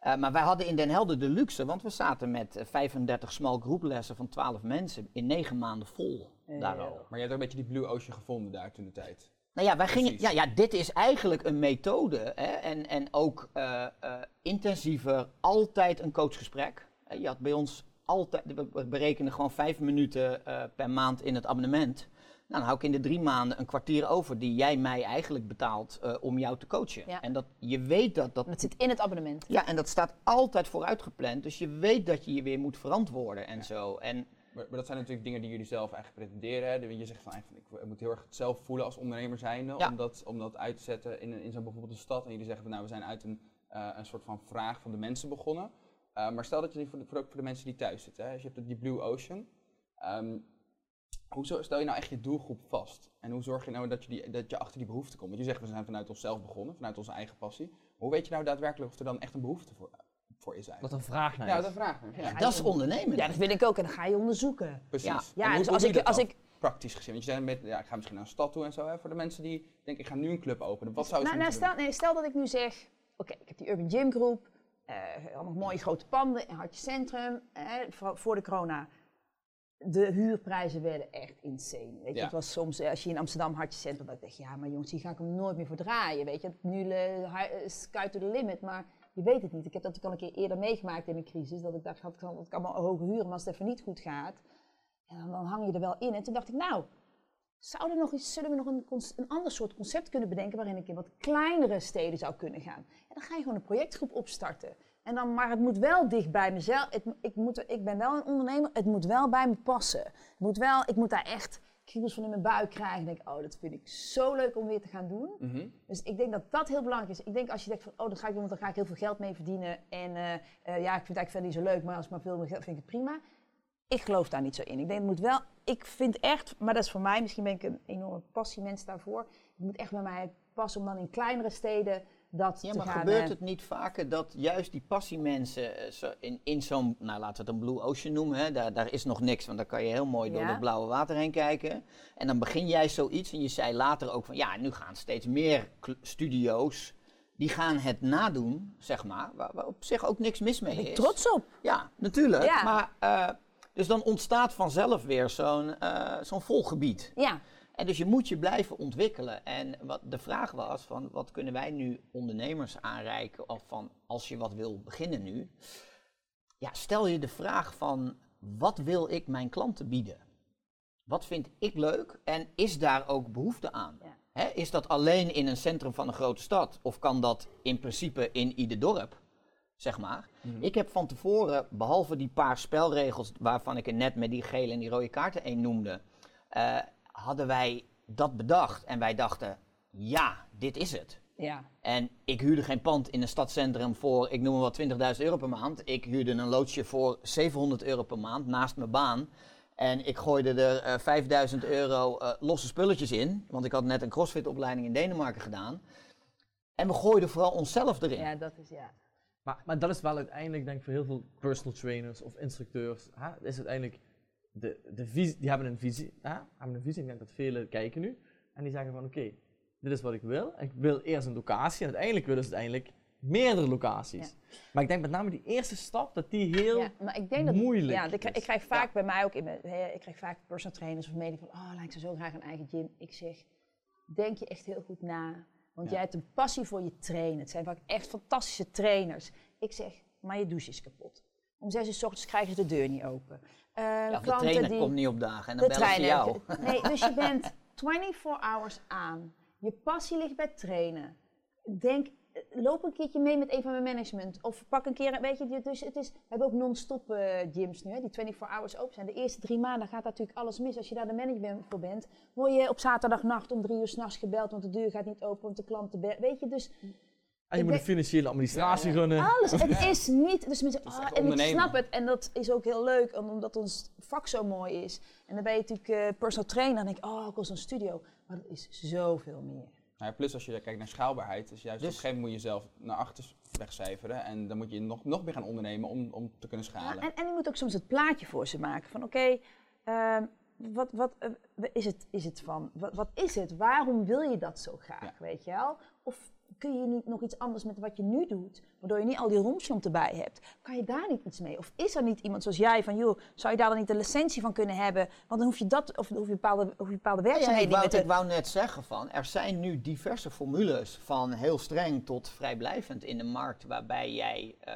Eh, maar wij hadden in Den Helder de luxe, want we zaten met eh, 35 small groeplessen van 12 mensen in 9 maanden vol. Daar al. Maar je hebt ook een beetje die Blue Ocean gevonden daar toen de tijd. Nou ja, wij gingen, ja, ja, dit is eigenlijk een methode. Hè, en, en ook eh, eh, intensiever, altijd een coachgesprek. Eh, je had bij ons altijd, we berekenen gewoon vijf minuten eh, per maand in het abonnement. Nou, dan hou ik in de drie maanden een kwartier over die jij mij eigenlijk betaalt eh, om jou te coachen. Ja. En dat, je weet dat dat. Dat zit in het abonnement. Ja, en dat staat altijd vooruit gepland. Dus je weet dat je je weer moet verantwoorden en zo. En Maar, maar dat zijn natuurlijk dingen die jullie zelf eigenlijk pretenderen. Hè? Je zegt van, eigenlijk, ik moet heel erg het zelf voelen als ondernemer zijnde. Ja. Om, dat, om dat uit te zetten in, een- in zo'n bijvoorbeeld een stad. En jullie zeggen van, nou, we zijn uit een, eh, een soort van vraag van de mensen begonnen. Eh, maar stel dat je die voor de, voor de mensen die thuis zitten. Hè? Dus je hebt die Blue Ocean. Ehm, hoe stel je nou echt je doelgroep vast? En hoe zorg je nou dat je, die, dat je achter die behoefte komt? Want je zegt, we zijn vanuit onszelf begonnen, vanuit onze eigen passie. Hoe weet je nou daadwerkelijk of er dan echt een behoefte voor, voor is eigenlijk? Wat een vraag naar Ja, is. dat vraag ik. Ja, Ja, dat is ondernemen. Ja, dat wil ik ook. En dan ga je onderzoeken. precies. Ja. Ja, hoe- dus hoe als ik, je als ik, praktisch gezien? Want je zei met, ja, ik ga misschien naar een stad toe en zo. Hè, voor de mensen die denken, ik ga nu een club openen. Wat zouden ze Nou, nou, moeten stel, nee, stel dat ik nu zeg, oké, ik heb die Urban Gym Groep, eh, allemaal mooie grote panden in Hartje Centrum, eh, voor, voor de corona. De huurprijzen werden echt insane. Weet je, Ja. het was soms, eh, als je in Amsterdam Hartje Centrum, dan dacht je, ja, maar jongens, hier ga ik hem nooit meer voor draaien. Weet je, nu hi- eh, sky to the limit, maar je weet het niet. Ik heb dat ook al een keer eerder meegemaakt in een crisis, dat ik dacht, had ik kan, ik kan wel hoge huren, maar als het even niet goed gaat, dan, dan hang je er wel in. En toen dacht ik, nou, Zouden we nog iets, zullen we nog een, een ander soort concept kunnen bedenken waarin ik in wat kleinere steden zou kunnen gaan? En dan ga je gewoon een projectgroep opstarten. En dan, maar het moet wel dicht bij mezelf. Het, ik, moet, ik ben wel een ondernemer, het moet wel bij me passen. Het moet wel, ik moet daar echt kriebels van in mijn buik krijgen. En denk, oh, dat vind ik zo leuk om weer te gaan doen. Mhm. Dus ik denk dat dat heel belangrijk is. Ik denk als je denkt van, oh, dat ga ik doen, want dan ga ik heel veel geld mee verdienen. En eh, eh, ja, ik vind het eigenlijk verder niet zo leuk, maar als ik maar veel meer geld vind ik het prima. Ik geloof daar niet zo in. Ik denk, het moet wel, ik vind echt, maar dat is voor mij, misschien ben ik een enorme passiemens daarvoor. Het moet echt bij mij passen om dan in kleinere steden dat Ja, te maar gaan. gebeurt eh, het niet vaker dat juist die passiemensen eh, zo in, in zo'n, nou laten we het een Blue Ocean noemen, hè, daar, daar is nog niks, want daar kan je heel mooi door het blauwe water heen kijken. En dan begin jij zoiets en je zei later ook van, ja, nu gaan steeds meer studio's, die gaan het nadoen, zeg maar, waar, waar op zich ook niks mis mee ben ik is. trots op. Ja, natuurlijk. Ja. Maar, eh, dus dan ontstaat vanzelf weer zo'n eh, zo'n volgebied. Ja, En dus je moet je blijven ontwikkelen. En wat de vraag was van wat kunnen wij nu ondernemers aanreiken of van als je wat wil beginnen nu. Ja, stel je de vraag van wat wil ik mijn klanten bieden? Wat vind ik leuk en is daar ook behoefte aan? Ja. Is dat alleen in een centrum van een grote stad of kan dat in principe in ieder dorp? Zeg maar. Ik heb van tevoren, behalve die paar spelregels waarvan ik er net met die gele en die rode kaarten één noemde, eh, hadden wij dat bedacht. En wij dachten, ja, dit is het. ja. En ik huurde geen pand in een stadscentrum voor, ik noem maar wat, 20.000 euro per maand. Ik huurde een loodsje voor 700 euro per maand naast mijn baan. En ik gooide er eh 5000 euro eh, losse spulletjes in, want ik had net een crossfit-opleiding in Denemarken gedaan. En we gooiden vooral onszelf erin. ja, dat is ja. Maar, maar dat is wel uiteindelijk, denk ik, voor heel veel personal trainers of instructeurs, hè, is uiteindelijk, de, de visie, die hebben een visie, hè, hebben een visie, ik denk dat velen kijken nu, en die zeggen van, oké, dit is wat ik wil, ik wil eerst een locatie, en uiteindelijk willen ze uiteindelijk meerdere locaties. Maar ik denk met name die eerste stap, dat die heel, Ja, maar ik denk dat moeilijk Ja, ik, krijg- ik krijg vaak bij mij ook in mijn, ik krijg vaak personal trainers of media van, oh, lijkt ze zo graag een eigen gym. Ik zeg, denk je echt heel goed na, want Ja. jij hebt een passie voor je trainen. Het zijn vaak echt fantastische trainers. Ik zeg, maar je douche is kapot. Om zes uur 's ochtends krijgen ze de deur niet open. Eh, Ja, de trainer die- komt niet op dagen en dan bellen ze jou. Nee, dus je bent 24 hours aan. Je passie ligt bij trainen. Denk, loop een keertje mee met een van mijn management. Of pak een keer, weet je, dus het is, we hebben ook non-stop eh, gyms nu, hè, die 24 hours open zijn. De eerste drie maanden gaat natuurlijk alles mis. Als je daar de manager voor bent, word je op zaterdagnacht om drie uur s'nachts gebeld, want de deur gaat niet open, want de klanten, be- weet je, dus en je moet de financiële administratie Ja, ja. runnen. alles. Het is niet. Dus mensen, ah, en ik snap het. En dat is ook heel leuk, om- omdat ons vak zo mooi is. En dan ben je natuurlijk eh, personal trainer. En dan denk ik, oh, ik wil zo'n studio. Maar dat is zoveel meer. Nou ja, plus als je kijkt naar schaalbaarheid, is juist Dus- op een gegeven moment moet je jezelf naar achter wegcijferen. En dan moet je nog, nog meer gaan ondernemen om, om te kunnen Ja, schalen. en, en je moet ook soms het plaatje voor ze maken. Van oké, ehm, wat, wat eh, is, het, is het van? Wat, wat is het? Waarom wil je dat zo graag? Ja. Weet je wel? Of kun je niet nog iets anders met wat je nu doet, waardoor je niet al die rompslomp erbij hebt? Kan je daar niet iets mee? Of is er niet iemand zoals jij van, joh, zou je daar dan niet een licentie van kunnen hebben? Want dan hoef je dat, of hoef je bepaalde, hoef je bepaalde Ja, ja, werkzaamheden ik, wou, ik de- wou net zeggen van, er zijn nu diverse formules van heel streng tot vrijblijvend in de markt, waarbij jij, eh,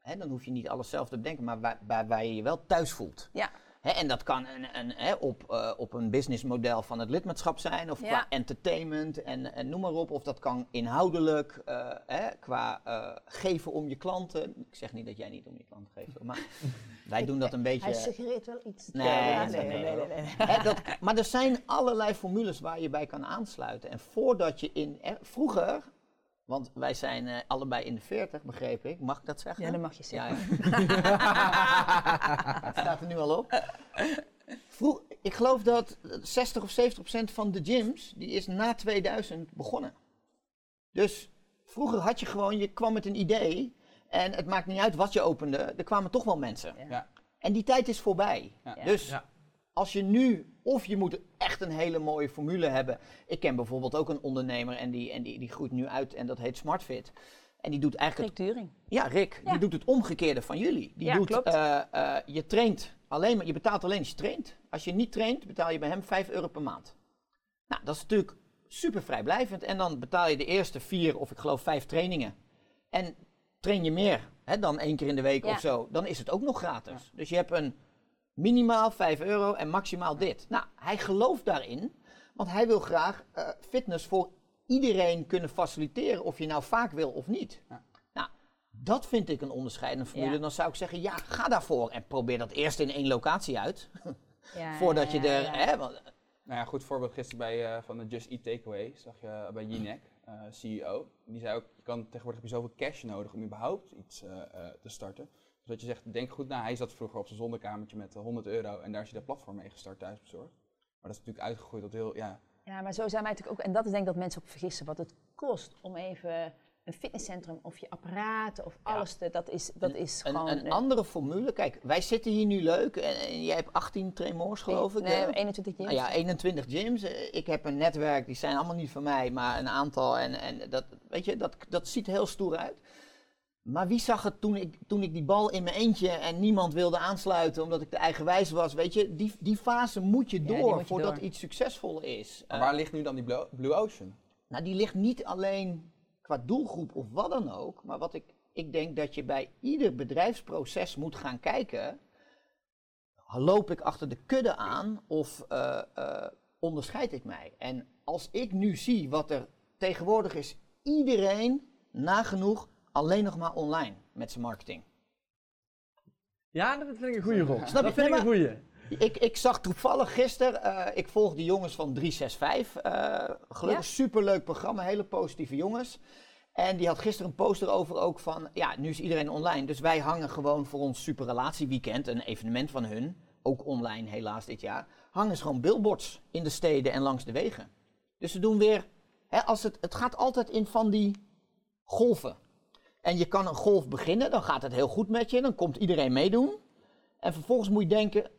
hè, dan hoef je niet alles zelf te bedenken, maar waar, waarbij je je wel thuis voelt. Ja. Hè, en dat kan een, een, hè, op, eh, op een businessmodel van het lidmaatschap zijn, of Ja. qua entertainment en, en noem maar op. Of dat kan inhoudelijk, eh, hè, qua eh, geven om je klanten. Ik zeg niet dat jij niet om je klanten geeft, maar wij doen dat een beetje... Hij suggereert wel iets. Nee, Ja, nee, nee, nee. nee. Hè, dat, maar er zijn allerlei formules waar je bij kan aansluiten. En voordat je in. eh, vroeger, want wij zijn eh, allebei in de 40, begreep ik. Mag ik dat zeggen? Ja, dat mag je zeggen. Ja, ja. Het staat er nu al op. Vroeg, ik geloof dat 60 of 70 procent van de gyms, die is na 2000 begonnen. Dus vroeger had je gewoon, je kwam met een idee en het maakt niet uit wat je opende, er kwamen toch wel mensen. Ja. Ja. En die tijd is voorbij. Ja. Dus Ja. als je nu, of je moet echt een hele mooie formule hebben. Ik ken bijvoorbeeld ook een ondernemer en die, en die, die groeit nu uit en dat heet SmartFit. En die doet eigenlijk Rick During. het, ja, Rick, Ja. die doet het omgekeerde van jullie. Die Ja, doet, klopt. eh, eh, je traint alleen maar, je betaalt alleen als je traint. Als je niet traint, betaal je bij hem 5 euro per maand. Nou, dat is natuurlijk super vrijblijvend. En dan betaal je de eerste vier of ik geloof vijf trainingen. En train je meer hè, dan één keer in de week Ja. of zo, dan is het ook nog gratis. Dus je hebt een minimaal 5 euro en maximaal dit. Nou, hij gelooft daarin, want hij wil graag eh, fitness voor iedereen kunnen faciliteren, of je nou vaak wil of niet. Ja. Nou, dat vind ik een onderscheidende formule. Ja. Dan zou ik zeggen, ja, ga daarvoor en probeer dat eerst in één locatie uit, Ja, voordat je ja, er... ja. Hè, want- Nou ja, goed voorbeeld gisteren bij, eh, van de Just Eat Takeaway, zag je bij Jinek, eh, CEO. Die zei ook, je kan tegenwoordig heb je zoveel cash nodig om überhaupt iets eh, eh, te starten. Dus dat je zegt, denk goed na, hij zat vroeger op zijn zonnekamertje met eh, 100 euro en daar is hij dat platform mee gestart thuis bezorgd. Maar dat is natuurlijk uitgegroeid tot heel, ja, Ja, maar zo zijn wij natuurlijk ook, en dat is denk ik dat mensen ook vergissen, wat het kost om even een fitnesscentrum of je apparaten of alles te, dat is, dat is Een, gewoon... een eh, andere formule. Kijk, wij zitten hier nu leuk. En, en jij hebt 18 trainmoors, geloof ik. Nee, hè? 21 gyms. Nou ja, 21 gyms. Eh, Ik heb een netwerk, die zijn allemaal niet van mij, maar een aantal. En, en dat, weet je, dat, dat ziet heel stoer uit. Maar wie zag het toen ik, toen ik die bal in mijn eentje en niemand wilde aansluiten omdat ik de eigenwijs was? Weet je, die, die fase moet je door die moet je voordat door. iets succesvol is. Maar Eh, waar ligt nu dan die Blue, Blue Ocean? nou, die ligt niet alleen qua doelgroep of wat dan ook, maar wat ik, ik denk dat je bij ieder bedrijfsproces moet gaan kijken. Loop ik achter de kudde aan of eh, eh, onderscheid ik mij? En als ik nu zie wat er tegenwoordig is, iedereen nagenoeg alleen nog maar online met zijn marketing. Ja, dat vind ik een goede rol. Snap je? Dat vind ik een goede. Ik, ik zag toevallig gisteren, eh, ik volg die jongens van 365. eh gelukkig Ja? superleuk programma, hele positieve jongens. En die had gisteren een poster over ook van, ja, nu is iedereen online. Dus wij hangen gewoon voor ons superrelatieweekend, een evenement van hun, ook online helaas dit jaar, hangen ze gewoon billboards in de steden en langs de wegen. Dus ze doen weer, hè, als het, het gaat altijd in van die golven. En je kan een golf beginnen, dan gaat het heel goed met je, dan komt iedereen meedoen. En vervolgens moet je denken,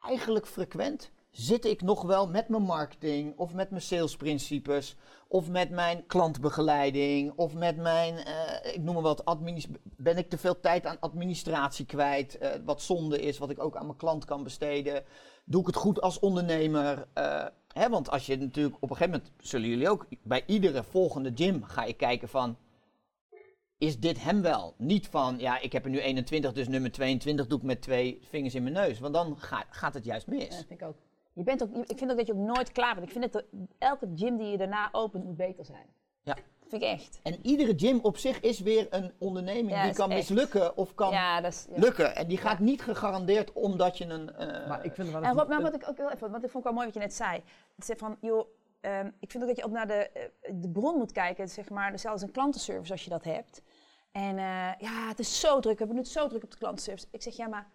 eigenlijk frequent zit ik nog wel met mijn marketing of met mijn salesprincipes of met mijn klantbegeleiding of met mijn, eh, ik noem maar wat, ben ik te veel tijd aan administratie kwijt, eh, wat zonde is, wat ik ook aan mijn klant kan besteden. Doe ik het goed als ondernemer? Eh, hè, want als je natuurlijk op een gegeven moment, zullen jullie ook, bij iedere volgende gym ga je kijken van, is dit hem wel? Niet van, ja, ik heb er nu 21, dus nummer 22 doe ik met twee vingers in mijn neus. Want dan ga- gaat het juist Ja, mis. dat vind ik ook. Je bent ook, ik vind ook dat je ook nooit klaar bent. Ik vind dat de- elke gym die je daarna opent moet beter zijn. Ja. Dat vind ik echt. En iedere gym op zich is weer een onderneming Ja, die kan echt. mislukken of kan Ja, dat is... ja. lukken. En die gaat niet gegarandeerd omdat je een... eh, Maar ik vind wel En wat, maar wat ik ook wel even, want ik vond ik wel mooi wat je net zei. Het zei van, joh, ehm, ik vind ook dat je ook naar de, eh, de bron moet kijken, zeg maar, dus zelfs een klantenservice als je dat hebt. En eh, ja, het is zo druk, we hebben het zo druk op de klantenservice. Ik zeg, ja, maar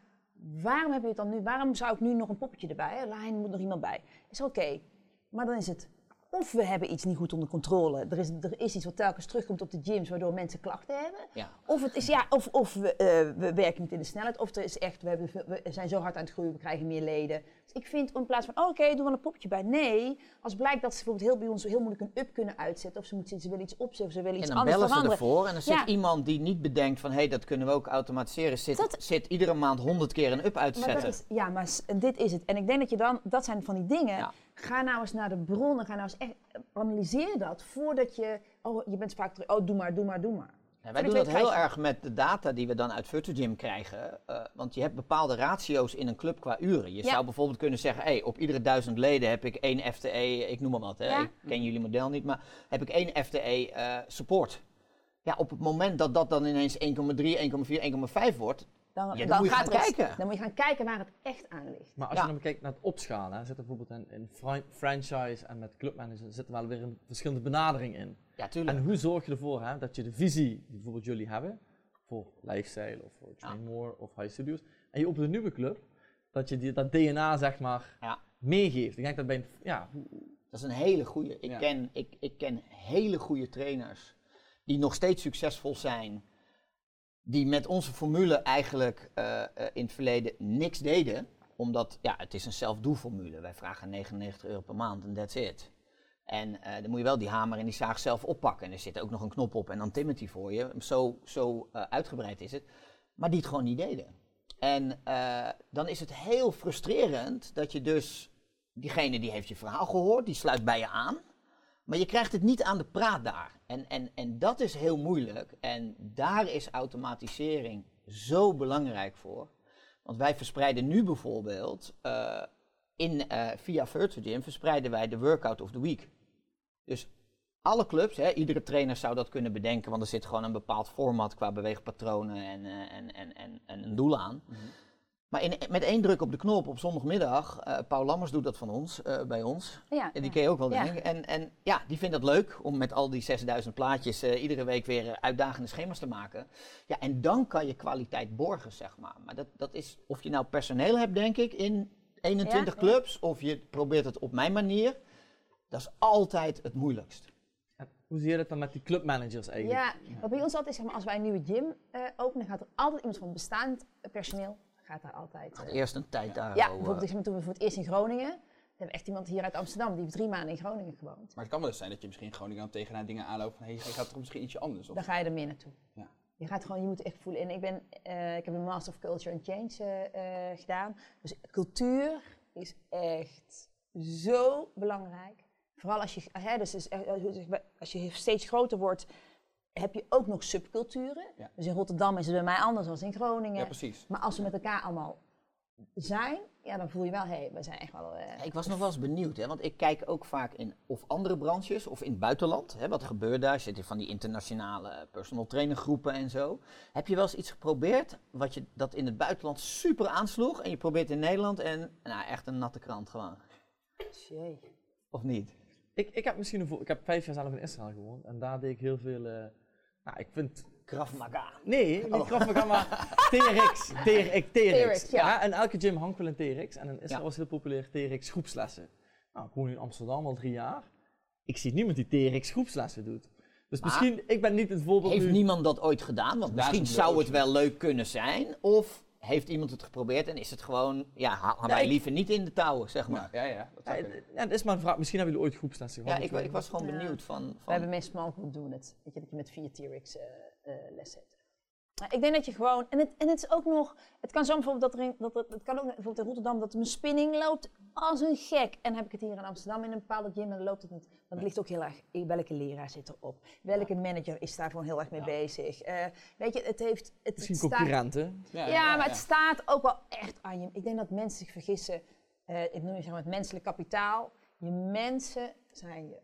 waarom heb je het dan nu, waarom zou ik nu nog een poppetje erbij? Lijn moet nog iemand bij. Ik zeg, oké, maar dan is het, of we hebben iets niet goed onder controle, er is, er is iets wat telkens terugkomt op de gyms, waardoor mensen klachten hebben. ja. Of, het is, ja, of, of we, eh, we werken niet in de snelheid, of er is echt, we, hebben we zijn zo hard aan het groeien, we krijgen meer leden. Ik vind in plaats van, oh, oké, doe wel een popje bij. Nee, als blijkt dat ze bijvoorbeeld heel bij ons heel moeilijk een up kunnen uitzetten, of ze, moeten, ze willen iets opzetten, of ze willen En iets dan anders bellen ze veranderen. ervoor en dan zit iemand die niet bedenkt van... hé, hey, dat kunnen we ook automatiseren. Zit, Dat- zit iedere maand honderd keer een up uit te Maar is, ja, maar dit is het. En ik denk dat je dan, dat zijn van die dingen. Ja. Ga nou eens naar de bronnen, ga nou eens echt, analyseer dat voordat je, oh, je bent vaak terug, oh, doe maar, doe maar, doe maar. Ja, wij doen dat heel erg met de data die we dan uit Virtugym krijgen. eh, want je hebt bepaalde ratio's in een club qua uren. Je Ja. zou bijvoorbeeld kunnen zeggen, hey, op iedere duizend leden heb ik één FTE, ik noem maar wat, hè. Ja. ik ken jullie model niet, maar heb ik één FTE eh, support. Ja, op het moment dat dat dan ineens 1,3, 1,4, 1,5 wordt, Dan, Ja, dan moet je gaat gaan er kijken. Dan moet je gaan kijken waar het echt aan ligt. Maar als Ja. je dan kijkt naar het opschalen, hè, zit er bijvoorbeeld in, in franchise en met clubmanager zit er wel weer een verschillende benadering in. Ja, tuurlijk. En hoe zorg je ervoor hè, dat je de visie die bijvoorbeeld jullie hebben, voor lifestyle of voor Train More of High Studios, en je opent een nieuwe club, dat je die, dat DNA zeg maar Ja. meegeeft. Ik denk dat bij een, ja, Dat is een hele goede. Ik, ken, ik, ik ken hele goede trainers die nog steeds succesvol zijn. Die met onze formule eigenlijk eh, eh, in het verleden niks deden. omdat, ja, het is een zelfdoelformule. Wij vragen 99 euro per maand en that's it. En eh, dan moet je wel die hamer en die zaag zelf oppakken. En er zit ook nog een knop op en dan timmert hij voor je. Zo, zo eh, uitgebreid is het. Maar die het gewoon niet deden. En eh, dan is het heel frustrerend dat je dus... Diegene die heeft je verhaal gehoord, die sluit bij je aan. Maar je krijgt het niet aan de praat daar. En, en, en dat is heel moeilijk. En daar is automatisering zo belangrijk voor. Want wij verspreiden nu bijvoorbeeld... in, via Virtual Gym verspreiden wij de workout of the week. Dus alle clubs, hè, iedere trainer zou dat kunnen bedenken, want er zit gewoon een bepaald format qua beweegpatronen en, eh, en, en, en, en een doel aan. Maar in, met één druk op de knop op zondagmiddag, eh Paul Lammers doet dat van ons, eh, bij ons. Ja, En die ja. ken je ook wel, denk ik. En, en ja, die vindt dat leuk om met al die 6000 plaatjes iedere week weer uitdagende schema's te maken. Ja, en dan kan je kwaliteit borgen, zeg maar. Maar dat, dat is, of je nou personeel hebt, denk ik, in 21 Ja, clubs, of je probeert het op mijn manier. Dat is altijd het moeilijkst. En hoe zie je dat dan met die clubmanagers eigenlijk? Ja, wat bij ons altijd is, zeg maar, als wij een nieuwe gym eh, openen, gaat er altijd iemand van bestaand personeel, gaat daar altijd. eh, Eerst een tijd daar. ja, bijvoorbeeld ik zeg maar, toen we voor het eerst in Groningen, dan hebben we echt iemand hier uit Amsterdam, die heeft drie maanden in Groningen gewoond. Maar het kan wel eens zijn dat je misschien in Groningen dan tegenaan dingen aanloopt van, hé, hey, je gaat toch misschien ietsje anders? Of, Dan ga je er meer naartoe. Ja. Je gaat gewoon, je moet echt voelen. En ik ben, eh, ik heb een Master of Culture and Change gedaan. Dus cultuur is echt zo belangrijk. Vooral als je, hè, dus, eh, eh, als je steeds groter wordt, heb je ook nog subculturen. Ja. Dus in Rotterdam is het bij mij anders dan in Groningen. ja, precies. Maar als we met elkaar allemaal zijn, ja, dan voel je wel, hé, hey, we zijn echt wel... eh, Ja, Ik was nog wel eens benieuwd, hè, want ik kijk ook vaak in of andere branches of in het buitenland. Hè, wat gebeurt daar? Zitten van die internationale personal trainer groepen en zo. Heb je wel eens iets geprobeerd wat je dat in het buitenland super aansloeg en je probeert in Nederland en nou, echt een natte krant gewoon? jee. Of niet? Ik, ik heb misschien een ik heb vijf jaar zelf in Israël gewoond en daar deed ik heel veel. eh, nou, ik vind. Krav Maga. Nee, niet Krav Maga, maar TRX. TRX, TRX. TRX, ja. En elke gym hangt wel een TRX. En in Israël Ja. was heel populair TRX groepslessen. Nou, ik woon nu in Amsterdam al drie jaar. Ik zie niemand die TRX groepslessen doet. Dus Maar- misschien, ik ben niet het voorbeeld Heeft nu. niemand dat ooit gedaan? Want misschien zou het wel leuk kunnen zijn. Of heeft iemand het geprobeerd en is het gewoon, ja, wij ik- liever niet in de touwen, zeg maar. Ja, ja, ja, dat Ja, ja, dat is maar een vraag. Misschien hebben jullie ooit groepslessen Ja, gehad. ik, of weet ik was gewoon Ja. benieuwd van... We van hebben met small group doen het. Weet je, dat je met vier T-Rex eh eh, les hebt. Maar ik denk dat je gewoon, en het, en het is ook nog, het kan zo bijvoorbeeld dat er in, dat, het, het kan ook bijvoorbeeld in Rotterdam dat mijn spinning loopt als een gek. En heb ik het hier in Amsterdam in een bepaalde gym en dan loopt het niet. Want het ligt ook heel erg, welke leraar zit erop? Welke manager is daar gewoon heel erg mee bezig? Eh, weet je, het heeft, het, Misschien het staat- concurrenten. ja, maar het staat ook wel echt aan je. Ik denk dat mensen zich vergissen. eh, ik noem je zeg maar het menselijk kapitaal. Je mensen zijn je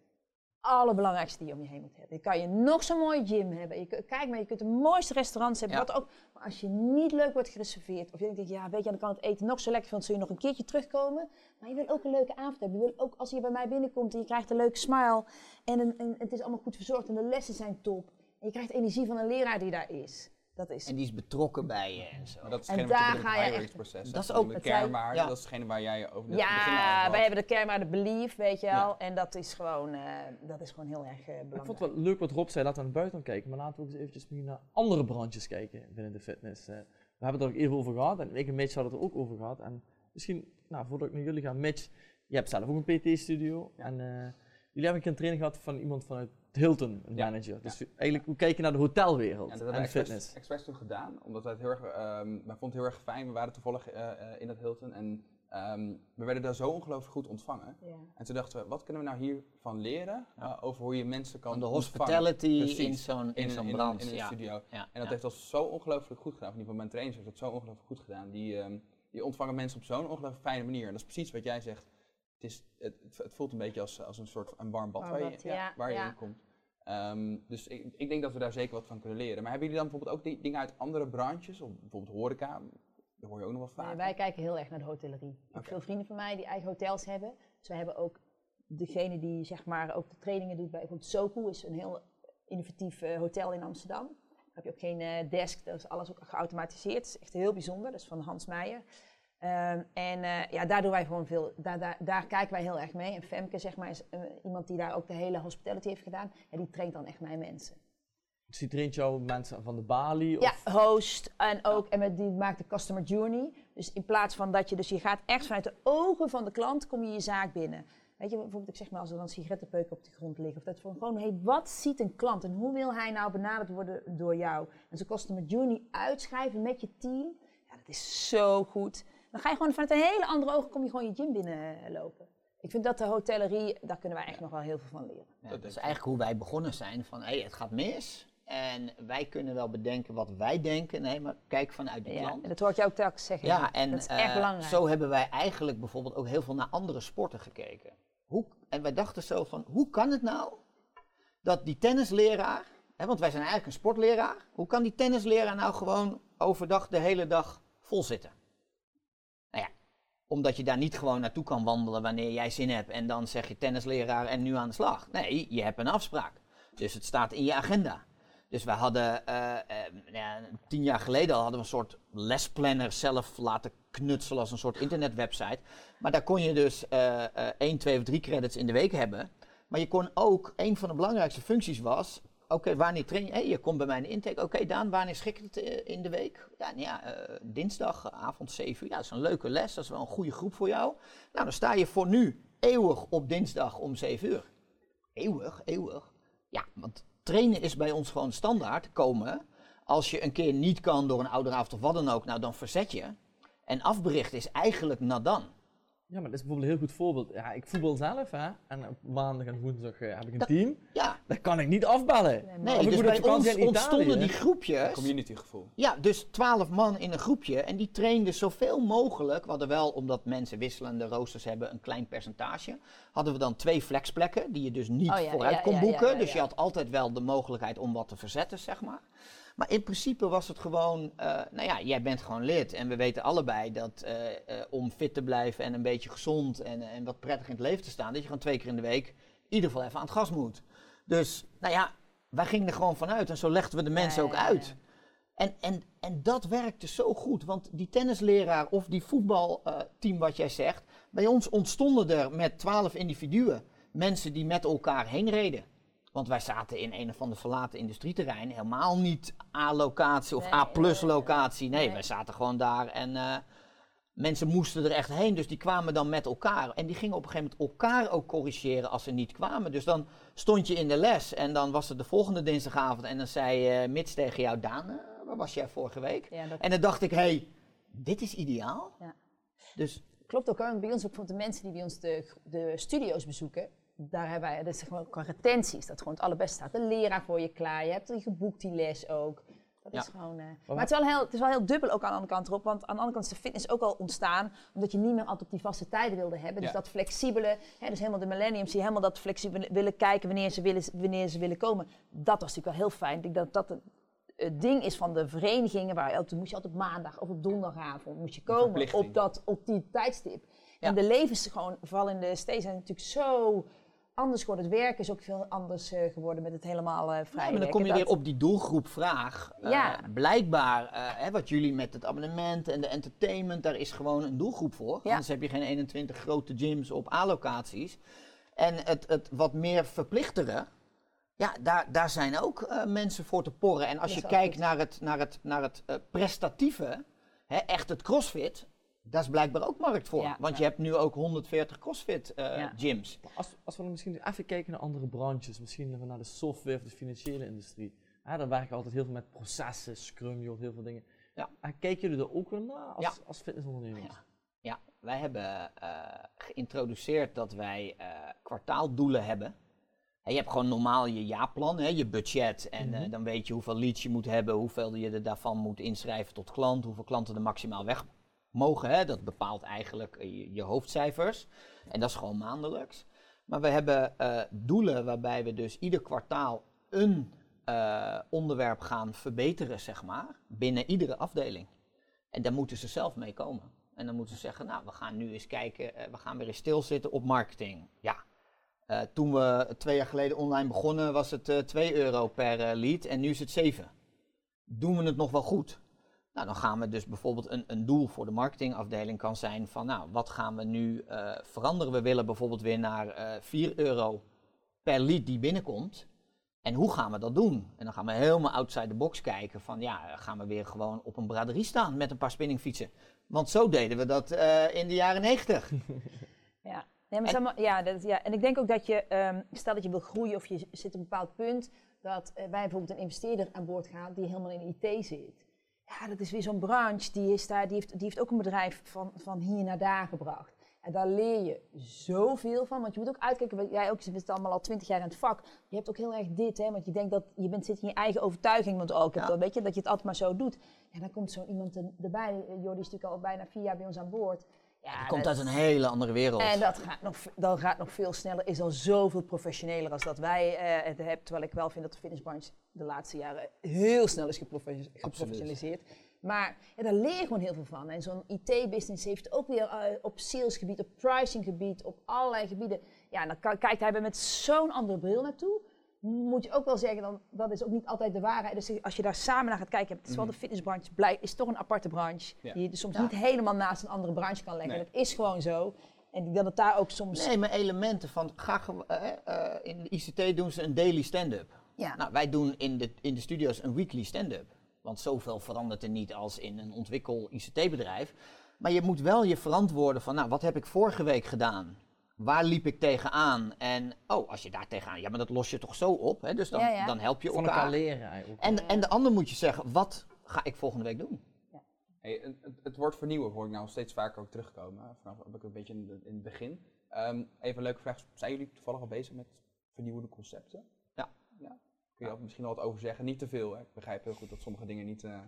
allerbelangrijkste die je om je heen moet hebben. Je kan je nog zo'n mooi gym hebben. Je, kijk maar, je kunt de mooiste restaurants hebben. Ja. Wat ook. Maar als je niet leuk wordt gereserveerd. Of je denkt, ja, weet je, dan kan het eten nog zo lekker. Want zul je nog een keertje terugkomen. Maar je wil ook een leuke avond hebben. Je wil ook als je bij mij binnenkomt en je krijgt een leuke smile. En, een, en het is allemaal goed verzorgd en de lessen zijn top. En je krijgt energie van een leraar die daar is. Dat is. En die is betrokken bij je en zo. Maar dat is En hetgene wat je daar ga je het echt- proces. Dat is ook de kernwaarde. ja. Dat is hetgene waar jij over net Ja, wij hebben de kernwaarde belief, weet je wel. Ja. En dat is gewoon, eh, dat is gewoon heel erg eh, belangrijk. Ik vond het wel leuk wat Rob zei, laten we naar buiten kijken. Maar laten we ook eens eventjes nu naar andere branches kijken binnen de fitness. Eh, we hebben het er ook even over gehad en ik en Mitch hadden het er ook over gehad. En misschien, nou, voordat ik naar jullie ga, Mitch, je hebt zelf ook een PT-studio. En eh, jullie hebben een keer een training gehad van iemand vanuit Hilton, een Ja. manager. Dus eigenlijk, hoe kijk je naar de hotelwereld Ja, en, dat hebben we fitness? expres, expres toen gedaan, omdat wij het heel erg, ehm wij vonden het heel erg fijn. We waren toevallig eh, eh, in dat Hilton en ehm, we werden daar zo ongelooflijk goed ontvangen. Ja. En toen dachten we, wat kunnen we nou hiervan leren eh, over hoe je mensen kan Van de ontvangen hospitality Precies. in zo'n in in, zo'n een- in, branche. in een ja. studio. Ja, En dat ja. heeft ons zo ongelooflijk goed gedaan. In ieder geval mijn trainers heeft dat zo ongelooflijk goed gedaan. Die, ehm, die ontvangen mensen op zo'n ongelooflijk fijne manier. En dat is precies wat jij zegt. Het, is, het, het- voelt een beetje als, als een soort een warm bad Warm waar je, ja, waar je ja. in komt. Ehm, dus ik, ik denk dat we daar zeker wat van kunnen leren. Maar hebben jullie dan bijvoorbeeld ook die, dingen uit andere branches? Of bijvoorbeeld horeca? Daar hoor je ook nog wel vaak. Nee, wij kijken heel erg naar de hotellerie. Ik heb veel vrienden van mij die eigen hotels hebben. Dus wij hebben ook degene die zeg maar ook de trainingen doet bij bijvoorbeeld Soku, is een heel innovatief eh, hotel in Amsterdam. Daar heb je ook geen eh, desk, dat is alles ook geautomatiseerd. Dat is echt heel bijzonder, dat is van Hans Meijer. Ehm, en eh, ja, daar doen wij gewoon veel, daar, daar, daar kijken wij heel erg mee. En Femke zeg maar is eh, iemand die daar ook de hele hospitality heeft gedaan. En die traint dan echt mijn mensen. Dus traint jou mensen van de balie? Ja, Of? host en ook en met die maakt de customer journey. Dus in plaats van dat je, dus je gaat echt vanuit de ogen van de klant, kom je je zaak binnen. Weet je, bijvoorbeeld, ik zeg maar als er dan sigarettenpeuken op de grond liggen, of dat voor gewoon, hey, wat ziet een klant en hoe wil hij nou benaderd worden door jou? En zijn customer journey uitschrijven met je team, ja, dat is zo goed. Dan ga je gewoon vanuit een hele andere ogen, kom je gewoon je gym binnenlopen. Ik vind dat de hotellerie, daar kunnen wij echt nog wel heel veel van leren. Ja, dat is eigenlijk hoe wij begonnen zijn. Van hé, het gaat mis. En wij kunnen wel bedenken wat wij denken. Nee, maar kijk vanuit de Ja, klant. en dat hoor ik jou ook telkens zeggen. Ja, en dat is echt eh, belangrijk. zo hebben wij eigenlijk bijvoorbeeld ook heel veel naar andere sporten gekeken. Hoe, en wij dachten zo van, hoe kan het nou dat die tennisleraar, hè, want wij zijn eigenlijk een sportleraar, hoe kan die tennisleraar nou gewoon overdag de hele dag vol zitten? Omdat je daar niet gewoon naartoe kan wandelen wanneer jij zin hebt en dan zeg je tennisleraar en nu aan de slag. Nee, je hebt een afspraak. Dus het staat in je agenda. Dus we hadden, eh, eh, tien jaar geleden al hadden we een soort lesplanner zelf laten knutselen als een soort internetwebsite. Maar daar kon je dus eh 1, 2 of 3 credits in de week hebben. Maar je kon ook, een van de belangrijkste functies was, oké, wanneer train je? Hey, je komt bij mij in de intake. Oké, Daan, wanneer schikt het eh, in de week? Ja, nou ja eh, dinsdagavond 7 uur. Ja, dat is een leuke les. Dat is wel een goede groep voor jou. Nou, dan sta je voor nu eeuwig op dinsdag om 7 uur. Eeuwig, eeuwig. Ja, want trainen is bij ons gewoon standaard komen. Als je een keer niet kan door een ouderavond of wat dan ook, nou dan verzet je. En afbericht is eigenlijk nadan. Ja, maar dat is bijvoorbeeld een heel goed voorbeeld. Ja, ik voetbal zelf, hè. En op maandag en woensdag eh, heb ik een Dat- team. Ja, Dat kan ik niet afbellen. Nee, dus bij ons in ontstonden Italië. die groepjes. Communitygevoel. Ja, dus twaalf man in een groepje. En die trainden zoveel mogelijk. We hadden wel, omdat mensen wisselende roosters hebben, een klein percentage. Hadden we dan twee flexplekken, die je dus niet Oh ja, vooruit ja, kon ja, ja, boeken. ja, Dus je had altijd wel de mogelijkheid om wat te verzetten, zeg maar. Maar in principe was het gewoon, eh, nou ja, jij bent gewoon lid. En we weten allebei dat eh, eh, om fit te blijven en een beetje gezond en, en wat prettig in het leven te staan, dat je gewoon twee keer in de week in ieder geval even aan het gas moet. Dus, nou ja, wij gingen er gewoon vanuit en zo legden we de mensen Ja, ook ja, uit. En, en, en dat werkte zo goed, want die tennisleraar of die voetbalteam wat jij zegt, bij ons ontstonden er met twaalf individuen mensen die met elkaar heen reden. Want wij zaten in een of ander verlaten industrieterrein, helemaal niet A-locatie of Nee, A-plus nee, locatie. Nee, nee. wij zaten gewoon daar en eh, mensen moesten er echt heen, dus die kwamen dan met elkaar. En die gingen op een gegeven moment elkaar ook corrigeren als ze niet kwamen. Dus dan stond je in de les en dan was het de volgende dinsdagavond en dan zei eh Mits tegen jou, Daan, eh, waar was jij vorige week? Ja, dat En dan dacht ik, hé, hey, dit is ideaal. Ja. Dus klopt ook. Bij ons ook voor de mensen die bij ons de, de studio's bezoeken. Daar hebben wij, dat is gewoon qua retenties, dat gewoon het allerbeste staat. De leraar voor je klaar, je hebt die geboekt die les ook. Dat Ja. is gewoon, eh, maar het is, wel heel, het is wel heel dubbel ook aan de andere kant erop. Want aan de andere kant is de fitness ook al ontstaan. Omdat je niet meer altijd op die vaste tijden wilde hebben. Dus Ja. dat flexibele, hè, dus helemaal de millenniums die helemaal dat flexibele willen kijken wanneer ze willen, wanneer ze willen komen. Dat was natuurlijk wel heel fijn. Ik denk dat dat het, het ding is van de verenigingen. Waar je altijd, moest je altijd op maandag of op donderdagavond moest je komen. Op, dat, op die tijdstip. Ja. En de levens gewoon, vooral in de steden, zijn natuurlijk zo anders geworden. Het werk is ook veel anders eh, geworden met het helemaal eh vrij Ja, maar dan kom je weer op die doelgroepvraag. Eh, Ja. Blijkbaar, hè, wat jullie met het abonnement en de entertainment, daar is gewoon een doelgroep voor. Ja. Anders heb je geen 21 grote gyms op A-locaties. En het, het wat meer verplichtere, ja, daar, daar zijn ook mensen voor te porren. En als je kijkt goed. naar het, naar het, naar het prestatieve, hè, echt het crossfit, daar is blijkbaar ook markt voor. Ja. Want je hebt nu ook 140 crossfit eh, Ja. gyms. Als, als we dan misschien even kijken naar andere branches, misschien even naar de software of de financiële industrie. Ja, daar werken altijd heel veel met processen, Scrum, heel veel dingen. Ja. En kijken jullie er ook weer naar als, Ja. als fitnessondernemers? Ja. Ja, wij hebben eh, geïntroduceerd dat wij eh, kwartaaldoelen hebben. Hè, je hebt gewoon normaal je jaarplan, hè, je budget. En eh, Mhm. dan weet je hoeveel leads je moet hebben, hoeveel je er daarvan moet inschrijven tot klant, hoeveel klanten er maximaal weg mogen. Hè. Dat bepaalt eigenlijk eh, je, hoofdcijfers. En dat is gewoon maandelijks. Maar we hebben eh, doelen waarbij we dus ieder kwartaal een eh, onderwerp gaan verbeteren, zeg maar, binnen iedere afdeling. En daar moeten ze zelf mee komen. En dan moeten ze zeggen, nou, we gaan nu eens kijken, we gaan weer eens stilzitten op marketing. Ja, toen we twee jaar geleden online begonnen, was het eh 2 euro per lead en nu is het 7. Doen we het nog wel goed? Nou, dan gaan we dus bijvoorbeeld een, een doel voor de marketingafdeling kan zijn van, nou, wat gaan we nu eh, veranderen? We willen bijvoorbeeld weer naar eh 4 euro per lead die binnenkomt. En hoe gaan we dat doen? En dan gaan we helemaal outside the box kijken van ja, gaan we weer gewoon op een braderie staan met een paar spinningfietsen. Want zo deden we dat eh, in de jaren negentig. Ja. Nee, maar maar, ja, dat, ja, en ik denk ook dat je, ehm, stel dat je wil groeien of je zit op een bepaald punt, dat wij bijvoorbeeld een investeerder aan boord gaan die helemaal in IT zit. Ja, dat is weer zo'n branche, die, is daar, die, heeft, die heeft ook een bedrijf van, van hier naar daar gebracht. En daar leer je zoveel van, want je moet ook uitkijken, jij ook zit allemaal al twintig jaar in het vak. Je hebt ook heel erg dit, hè, want je denkt dat je bent, zit in je eigen overtuiging, want ook, Ja. dat, weet je, dat je het altijd maar zo doet. En dan komt zo iemand er- erbij, Jordi is natuurlijk al bijna vier jaar bij ons aan boord. Ja, komt uit een hele andere wereld. en dat gaat, nog, dat gaat nog veel sneller, is al zoveel professioneler als dat wij eh, het hebben. Terwijl ik wel vind dat de fitnessbranche de laatste jaren heel snel is geprofe- geprofessionaliseerd. Maar ja, daar leer je gewoon heel veel van. En zo'n IT-business heeft ook weer eh, op salesgebied, op pricinggebied, op allerlei gebieden. Ja, en dan kijkt hij er met zo'n andere bril naartoe. Moet je ook wel zeggen, dan, dat is ook niet altijd de waarheid. Dus als je daar samen naar gaat kijken, het is wel de fitnessbranche, blij, is toch een aparte branche. Ja. Die je dus soms Ja. niet helemaal naast een andere branche kan leggen. Nee. Dat is gewoon zo. En ik denk dat het daar ook soms... Nee, maar elementen van, ga, eh, eh, in de ICT doen ze een daily stand-up. Ja. Nou, wij doen in de, in de studio's een weekly stand-up. Want zoveel verandert er niet als in een ontwikkel ICT-bedrijf. Maar je moet wel je verantwoorden van, nou, wat heb ik vorige week gedaan? Waar liep ik tegenaan? En, oh, als je daar tegenaan, ja, maar dat los je toch zo op, hè? Dus dan, Ja, ja. dan help je Van elkaar. elkaar leren eigenlijk. En, en de ander moet je zeggen, wat ga ik volgende week doen? Hey, het, het- woord vernieuwen hoor ik nou steeds vaker ook terugkomen. Vanaf ook een beetje in, de- in het begin. Ehm, even een leuke vraag. Zijn jullie toevallig al bezig met vernieuwende concepten? Ja. ja? Kun je misschien wel wat over zeggen? Niet te veel. Hè? Ik begrijp heel goed dat sommige dingen niet... eh,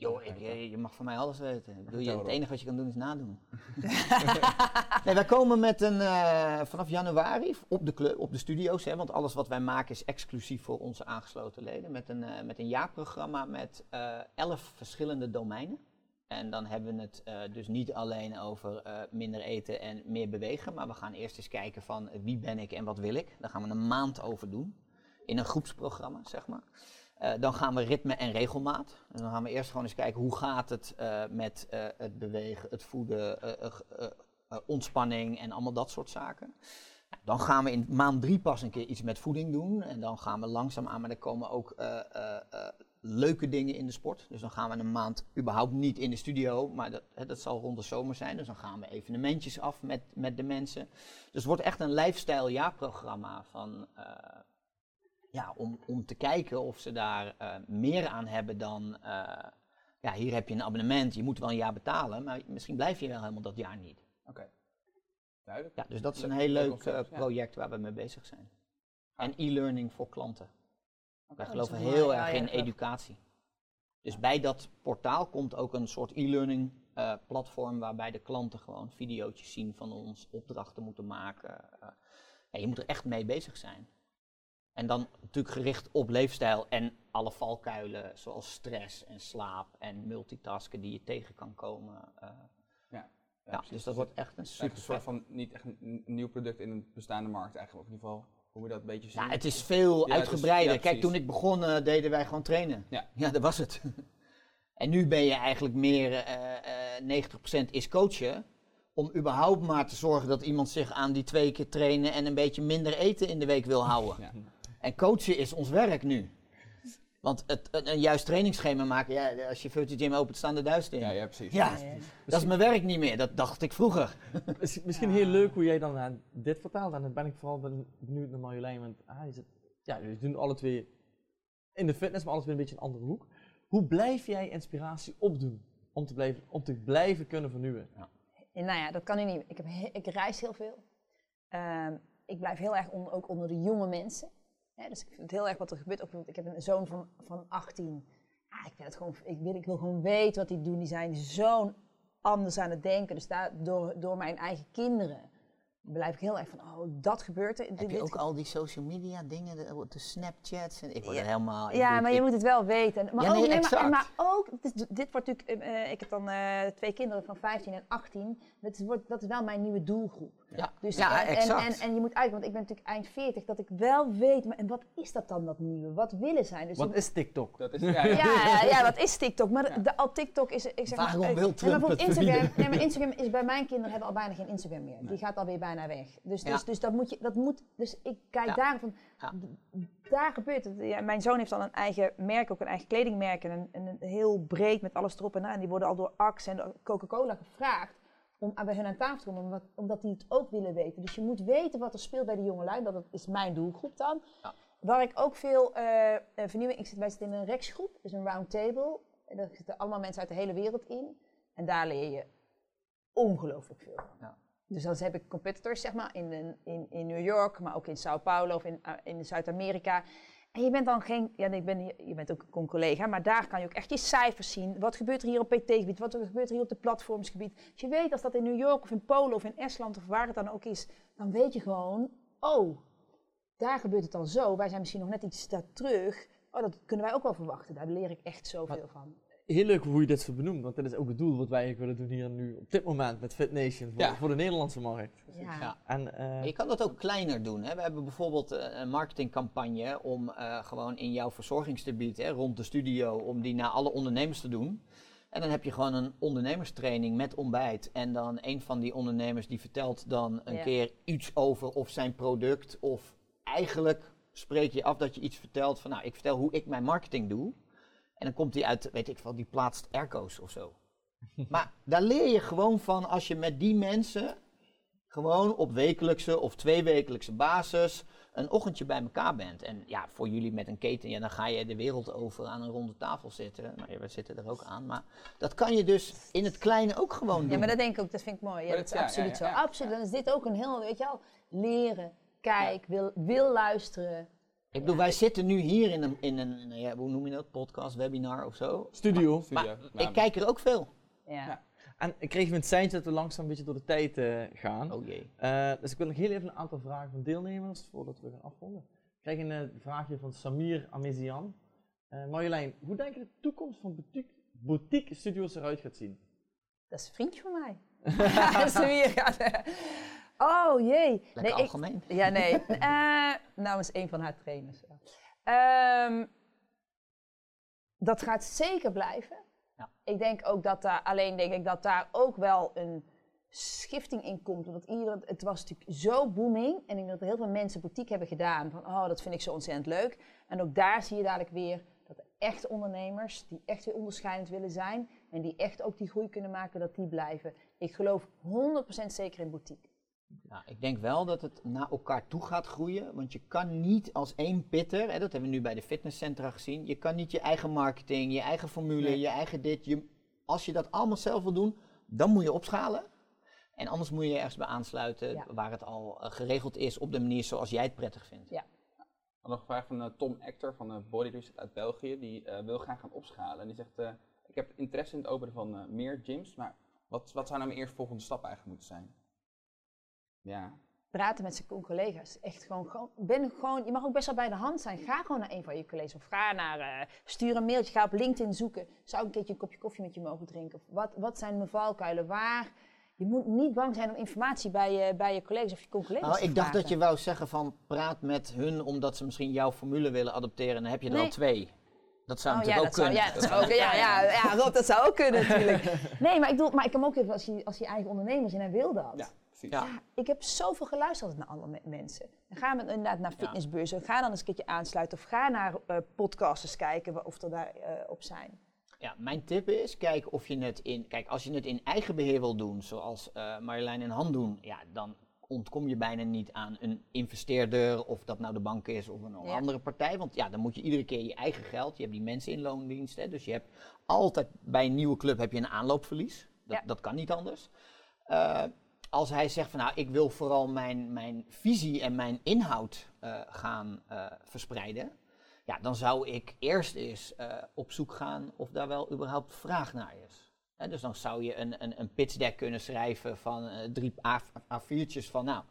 Joh, ik, je, je mag van mij alles weten. Bedoel, je, het enige wat je kan doen is nadoen. nee, wij komen met een, eh, vanaf januari op de, club, op de studio's, hè, want alles wat wij maken is exclusief voor onze aangesloten leden. Met een, eh, met een jaarprogramma met eh, elf verschillende domeinen. En dan hebben we het eh, dus niet alleen over eh, minder eten en meer bewegen, maar we gaan eerst eens kijken van eh, wie ben ik en wat wil ik. Daar gaan we een maand over doen, in een groepsprogramma, zeg maar. Eh, dan gaan we ritme en regelmaat. En dan gaan we eerst gewoon eens kijken hoe gaat het eh, met eh, het bewegen, het voeden, ontspanning en allemaal dat soort zaken. Nou, dan gaan we in maand drie pas een keer iets met voeding doen. En dan gaan we langzaam aan, maar er komen ook leuke dingen in de sport. Dus dan gaan we een maand überhaupt niet in de studio, maar dat, hè, dat zal rond de zomer zijn. Dus dan gaan we evenementjes af met, met de mensen. Dus het wordt echt een lifestyle jaarprogramma van... ja, om, om te kijken of ze daar eh, meer aan hebben dan, eh, ja, hier heb je een abonnement, je moet wel een jaar betalen, maar misschien blijf je wel helemaal dat jaar niet. Oké. Duidelijk. Ja, dus dat is een heel leuk leuk concept, eh, ja. project waar we mee bezig zijn. En e-learning voor klanten. Wij geloven heel erg in educatie. Dus bij dat portaal komt ook een soort e-learning platform waarbij de klanten gewoon video's zien van ons, opdrachten moeten maken. ja, je moet er echt mee bezig zijn. En dan natuurlijk gericht op leefstijl en alle valkuilen zoals stress en slaap en multitasken die je tegen kan komen. eh. Ja, ja, dus dat wordt echt een super een soort van niet echt een, nieuw product in een bestaande markt eigenlijk. Of in ieder geval, hoe moet je dat een beetje zien? Ja, het is veel Ja, het is- uitgebreider. Kijk, toen ik begon eh, deden wij gewoon trainen. Ja. ja dat was het. en nu ben je eigenlijk meer, eh eh 90% is coachen. Om überhaupt maar te zorgen dat iemand zich aan die twee keer trainen en een beetje minder eten in de week wil houden. Ja. En coachen is ons werk nu. Want het, een, een juist trainingsschema maken, ja, als je Virtual Gym opent, staan er duizend in. Ja, Ja, ja, precies. dat is mijn werk niet meer. Dat dacht ik vroeger. Misschien, misschien heel leuk hoe jij dan eh, dit vertaalt. En dan ben ik vooral ben- benieuwd naar Marjolein. Want ah, je zit, ja, jullie doen alle twee in de fitness, maar alles weer een beetje een andere hoek. Hoe blijf jij inspiratie opdoen om te blijven, om te blijven kunnen vernieuwen? En nou ja, dat kan ik niet. Ik, heb he- ik reis heel veel. Ehm, ik blijf heel erg onder, ook onder de jonge mensen. Hè, dus ik vind het heel erg wat er gebeurt. Bijvoorbeeld, ik heb een zoon van, van 18. Ja, ik, vind het gewoon, ik, wil, ik wil gewoon weten wat die doen. Die zijn zo anders aan het denken. Dus daar, door, door mijn eigen kinderen blijf ik heel erg van, oh, dat gebeurt er. Heb Dit- je dit ook al die social media dingen, de, de Snapchats? En ik word Ja. er helemaal... Ja, maar je moet het wel weten. Maar Ja, ook, nee, maar, exact. maar ook, dit, dit wordt natuurlijk, eh, eh, ik heb dan eh, twee kinderen van 15 en 18. Dat wordt, dat is wel mijn nieuwe doelgroep. Ja, Dus, ja en, en, exact. en, en je moet uit, want ik ben natuurlijk eind 40, dat ik wel weet, maar en wat is dat dan, dat nieuwe? Wat willen zij? Dus Wat ik- is TikTok? Dat is, ja, ja. ja, ja, ja, wat is TikTok? Maar de, de- al TikTok is, ik zeg Waarom maar, wil nee, maar Trump bijvoorbeeld het Instagram, nee, maar Instagram is bij mijn kinderen hebben al bijna geen Instagram meer. Die gaat alweer bijna bijna weg. Dus, Ja. dus, dus dat moet je, dat moet, dus ik kijk Ja. daar van, daar gebeurt het. Ja, mijn zoon heeft al een eigen merk, ook een eigen kledingmerk en een, en een heel breed met alles erop en aan. Die worden al door Axe en Coca-Cola gevraagd om aan- bij hun aan tafel te komen, omdat, omdat die het ook willen weten. Dus je moet weten wat er speelt bij de jongelui, dat is mijn doelgroep dan. Ja. Waar ik ook veel eh, vernieuwing, ik zit, wij zitten in een reksgroep, dus een round table. En daar zitten allemaal mensen uit de hele wereld in. En daar leer je ongelooflijk veel van. Ja. Dus dan heb ik competitors zeg maar, in, in, in, in New York, maar ook in Sao Paulo of in, eh, in Zuid-Amerika. En je bent dan geen, ja, ik ben, je bent ook een collega, maar daar kan je ook echt je cijfers zien. Wat gebeurt er hier op PT-gebied? Wat gebeurt er hier op de platformsgebied? Als je weet als dat in New York of in Polen of in Estland of waar het dan ook is, dan weet je gewoon, oh, daar gebeurt het dan zo. Wij zijn misschien nog net iets daar terug. Oh, dat kunnen wij ook wel verwachten. Daar leer ik echt zoveel van. Heel leuk hoe je dit zo benoemt, want dit is ook het doel wat wij eigenlijk willen doen hier nu op dit moment met Fit Nation voor, Ja. voor de Nederlandse markt. Ja. Ja. En, eh, Je kan dat ook kleiner doen. Hè. We hebben bijvoorbeeld eh, een marketingcampagne om eh, gewoon in jouw verzorgingsgebied, hè, rond de studio, om die naar alle ondernemers te doen. En dan heb je gewoon een ondernemerstraining met ontbijt. En dan een van die ondernemers die vertelt dan een Ja. keer iets over of zijn product. Of eigenlijk spreek je af dat je iets vertelt van nou, ik vertel hoe ik mijn marketing doe. En dan komt hij uit, weet ik wel, die plaatst airco's of zo. maar daar leer je gewoon van als je met die mensen gewoon op wekelijkse of tweewekelijkse basis een ochtendje bij elkaar bent. En ja, voor jullie met een keten, ja, dan ga je de wereld over aan een ronde tafel zitten. Nou we zitten er ook aan. Maar dat kan je dus in het kleine ook gewoon doen. Ja, maar dat denk ik ook, dat vind ik mooi. Ja, dat is ja, absoluut ja, ja, zo. Absoluut. Dan is dit ook een heel, weet je wel, leren, kijk, wil, wil luisteren. Ik bedoel, wij zitten nu hier in een, in een ja, hoe noem je dat, podcast, webinar of zo. studio. Maar Studio. Nou, ik kijk er ook veel. Ja. Ja. En ik kreeg een seintje dat we langzaam een beetje door de tijd eh, gaan. Oh jee. Eh, dus ik wil nog heel even een aantal vragen van deelnemers voordat we gaan afronden. Ik krijg een eh, vraagje van Samir Amezian. Eh Marjolein, hoe denk je de toekomst van boutique, boutique studio's eruit gaat zien? Dat is een vriendje van mij. Weer gaat. Oh jee. Lekker Nee, ik- algemeen. Ja, nee. Eh namens een van haar trainers. Ehm, dat gaat zeker blijven. Ja. Ik denk ook dat daar, alleen denk ik dat daar ook wel een schifting in komt. Omdat ieder, het was natuurlijk zo booming. En ik denk dat heel veel mensen boutique hebben gedaan. Van, oh, dat vind ik zo ontzettend leuk. En ook daar zie je dadelijk weer dat de echte ondernemers, die echt weer onderscheidend willen zijn. En die echt ook die groei kunnen maken, dat die blijven. Ik geloof 100% zeker in boutique. Nou, ik denk wel dat het naar elkaar toe gaat groeien. Want je kan niet als één pitter, hè, dat hebben we nu bij de fitnesscentra gezien. Je kan niet je eigen marketing, je eigen formule, Nee. je eigen dit. Je, als je dat allemaal zelf wil doen, dan moet je opschalen. En anders moet je ergens bij aansluiten Ja. waar het al eh, geregeld is op de manier zoals jij het prettig vindt. Ja. Nog een vraag van eh, Tom Ector van eh, Body Reset uit België. Die eh, wil graag gaan opschalen. En die zegt, eh, ik heb interesse in het openen van eh, meer gyms. Maar wat, wat zou nou mijn eerstvolgende stap eigenlijk moeten zijn? Ja, praten met zijn collega's. Echt gewoon, gewoon, ben gewoon, je mag ook best wel bij de hand zijn. Ga gewoon naar een van je collega's of ga naar, eh, stuur een mailtje, ga op LinkedIn zoeken. Zou ik een keertje een kopje koffie met je mogen drinken? Of wat, wat zijn mijn valkuilen? Waar? Je moet niet bang zijn om informatie bij je, bij je collega's of je collega's Nou, te ik dacht dat je wou zeggen van praat met hun omdat ze misschien jouw formule willen adopteren. En dan heb je er Nee. al twee. Dat zou Oh, ja, natuurlijk dat ook zou, kunnen. ja, dat zou ook, ja, ja, ja, Rob, dat zou ook kunnen natuurlijk. Nee, maar ik, bedoel, maar ik kan ook even, als je, als je eigen ondernemer is en hij wil dat. ja. Ja. Ja, ik heb zoveel geluisterd naar alle me- mensen. Dan ga met, inderdaad naar fitnessbeurzen, ga dan eens een keertje aansluiten of ga naar eh podcasters kijken of er daar eh, op zijn. Ja, mijn tip is, kijk of je het in, kijk, als je het in eigen beheer wil doen, zoals eh Marjolein en Han doen, ja, dan ontkom je bijna niet aan een investeerder, of dat nou de bank is of een Ja. andere partij. Want ja, dan moet je iedere keer je eigen geld, je hebt die mensen in loondienst, hè, dus je hebt altijd bij een nieuwe club heb je een aanloopverlies. Dat, Ja. dat kan niet anders. Eh, als hij zegt van nou, ik wil vooral mijn, mijn visie en mijn inhoud eh, gaan eh, verspreiden, ja, dan zou ik eerst eens eh, op zoek gaan of daar wel überhaupt vraag naar is. Dus dan zou je een, een, een pitch deck kunnen schrijven van drie A- A4'tjes van nou,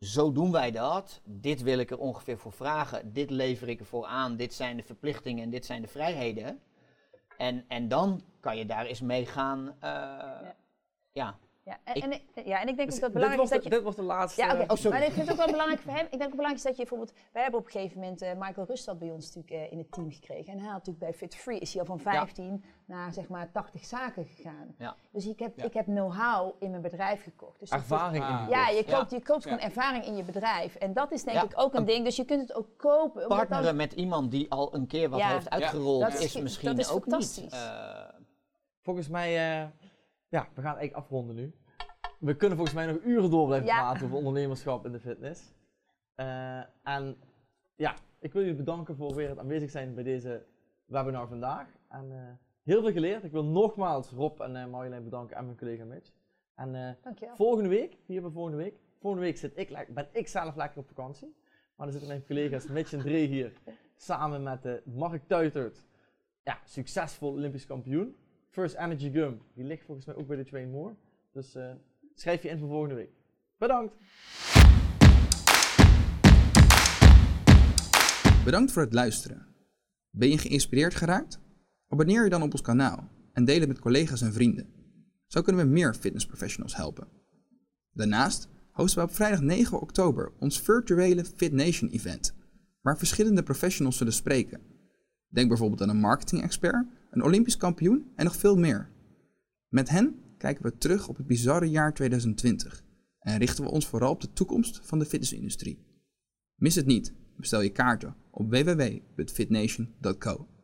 zo doen wij dat, dit wil ik er ongeveer voor vragen, dit lever ik ervoor aan, dit zijn de verplichtingen en dit zijn de vrijheden. En, en dan kan je daar eens mee gaan, eh, ja. Ja, en, Ik- en, ja, en ik denk Dus ook dat het dit, belangrijk is dat de, je... dit was de laatste. Ja, oké. Oh, sorry. Maar ik vind het ook wel belangrijk voor hem. Ik denk ook belangrijk is dat je bijvoorbeeld... Wij hebben op een gegeven moment eh, Michael Rustad bij ons natuurlijk eh, in het team gekregen. En hij had natuurlijk bij Fit Free is hij al van 15 naar zeg maar 80 zaken gegaan. Ja. Dus ik heb, Ja. ik heb know-how in mijn bedrijf gekocht. Dus dat is- ervaring in Ah. die ja, je Ja. koopt, je koopt gewoon Ja. ervaring in je bedrijf. En dat is denk Ja. ik ook een Een ding. Dus je kunt het ook kopen. Partneren dan- met iemand die al een keer wat Ja. heeft uitgerold Dat is, is- misschien dat is ook fantastisch. niet. eh, Volgens mij, eh, ja, we gaan eigenlijk afronden nu. We kunnen volgens mij nog uren door blijven Ja. praten over ondernemerschap in de fitness. Eh, en ja, ik wil jullie bedanken voor weer het aanwezig zijn bij deze webinar vandaag. En eh, heel veel geleerd. Ik wil nogmaals Rob en eh Marjolein bedanken en mijn collega Mitch. En volgende week, hier hebben we volgende week. Volgende week zit ik, ben ik zelf lekker op vakantie. Maar dan zitten mijn collega's Mitch en Dre hier. Samen met Mark Tuitert. Ja, succesvol Olympisch kampioen. First Energy Gum. Die ligt volgens mij ook bij de Train More. Dus eh, schrijf je in voor volgende week. Bedankt! Bedankt voor het luisteren. Ben je geïnspireerd geraakt? Abonneer je dan op ons kanaal en deel het met collega's en vrienden. Zo kunnen we meer fitnessprofessionals helpen. Daarnaast hosten we op vrijdag 9 oktober ons virtuele Fit Nation event, waar verschillende professionals zullen spreken. Denk bijvoorbeeld aan een marketing-expert, een Olympisch kampioen en nog veel meer. Met hen kijken we terug op het bizarre jaar 2020 en richten we ons vooral op de toekomst van de fitnessindustrie. Mis het niet. Bestel je kaarten op www.fitnation.co.